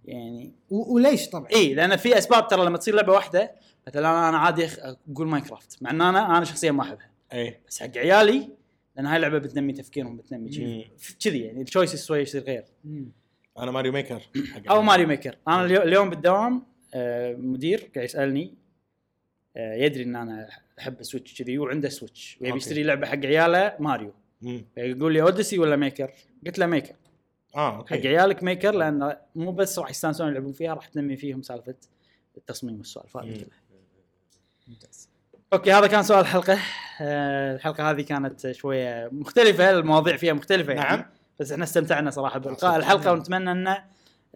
Speaker 1: يعني
Speaker 2: و- وليش طبعا
Speaker 1: إي لأن في أسباب ترى لما تصير لعبة واحدة مثلا أنا عادي أقول Minecraft مع إن أنا أنا شخصيا ما أحبها
Speaker 3: إي
Speaker 1: بس حق عيالي لأن هاي اللعبه بتنمي تفكيرهم بتنمي. كذي يعني ال choice شوي يصير غير
Speaker 2: مم.
Speaker 3: أنا Mario Maker حق
Speaker 1: أو Mario Maker أنا اليو- اليوم بالدوام آه، مدير قاعد يسألني آه، يدري إن أنا أحب ال Switch كذي وعنده Switch ويبي. يشتري لعبة حق عياله ماريو. يقول لي Odyssey ولا Maker؟ قلت له Maker
Speaker 3: آه
Speaker 1: حق
Speaker 3: okay
Speaker 1: عيالك Maker لأن مو بس راح يستانسون يلعبون فيها راح تنمي فيهم سالفة التصميم والسوالف هذه. كلها.
Speaker 2: ممتاز
Speaker 1: okay هذا كان سؤال الحلقة آه، الحلقة هذه كانت شوية مختلفة المواضيع فيها مختلفة يعني
Speaker 3: نعم.
Speaker 1: بس إحنا استمتعنا صراحة بالقاء. الحلقة ونتمنى إن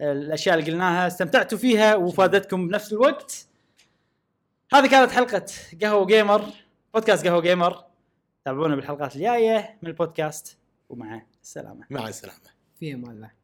Speaker 1: الأشياء اللي قلناها استمتعتوا فيها وفادتكم بنفس الوقت. هذه كانت حلقة قهوة gamer بودكاست قهوة gamer. تابعونا بالحلقات الجاية من البودكاست ومع السلامة.
Speaker 3: مع السلامة.
Speaker 2: في أمان الله.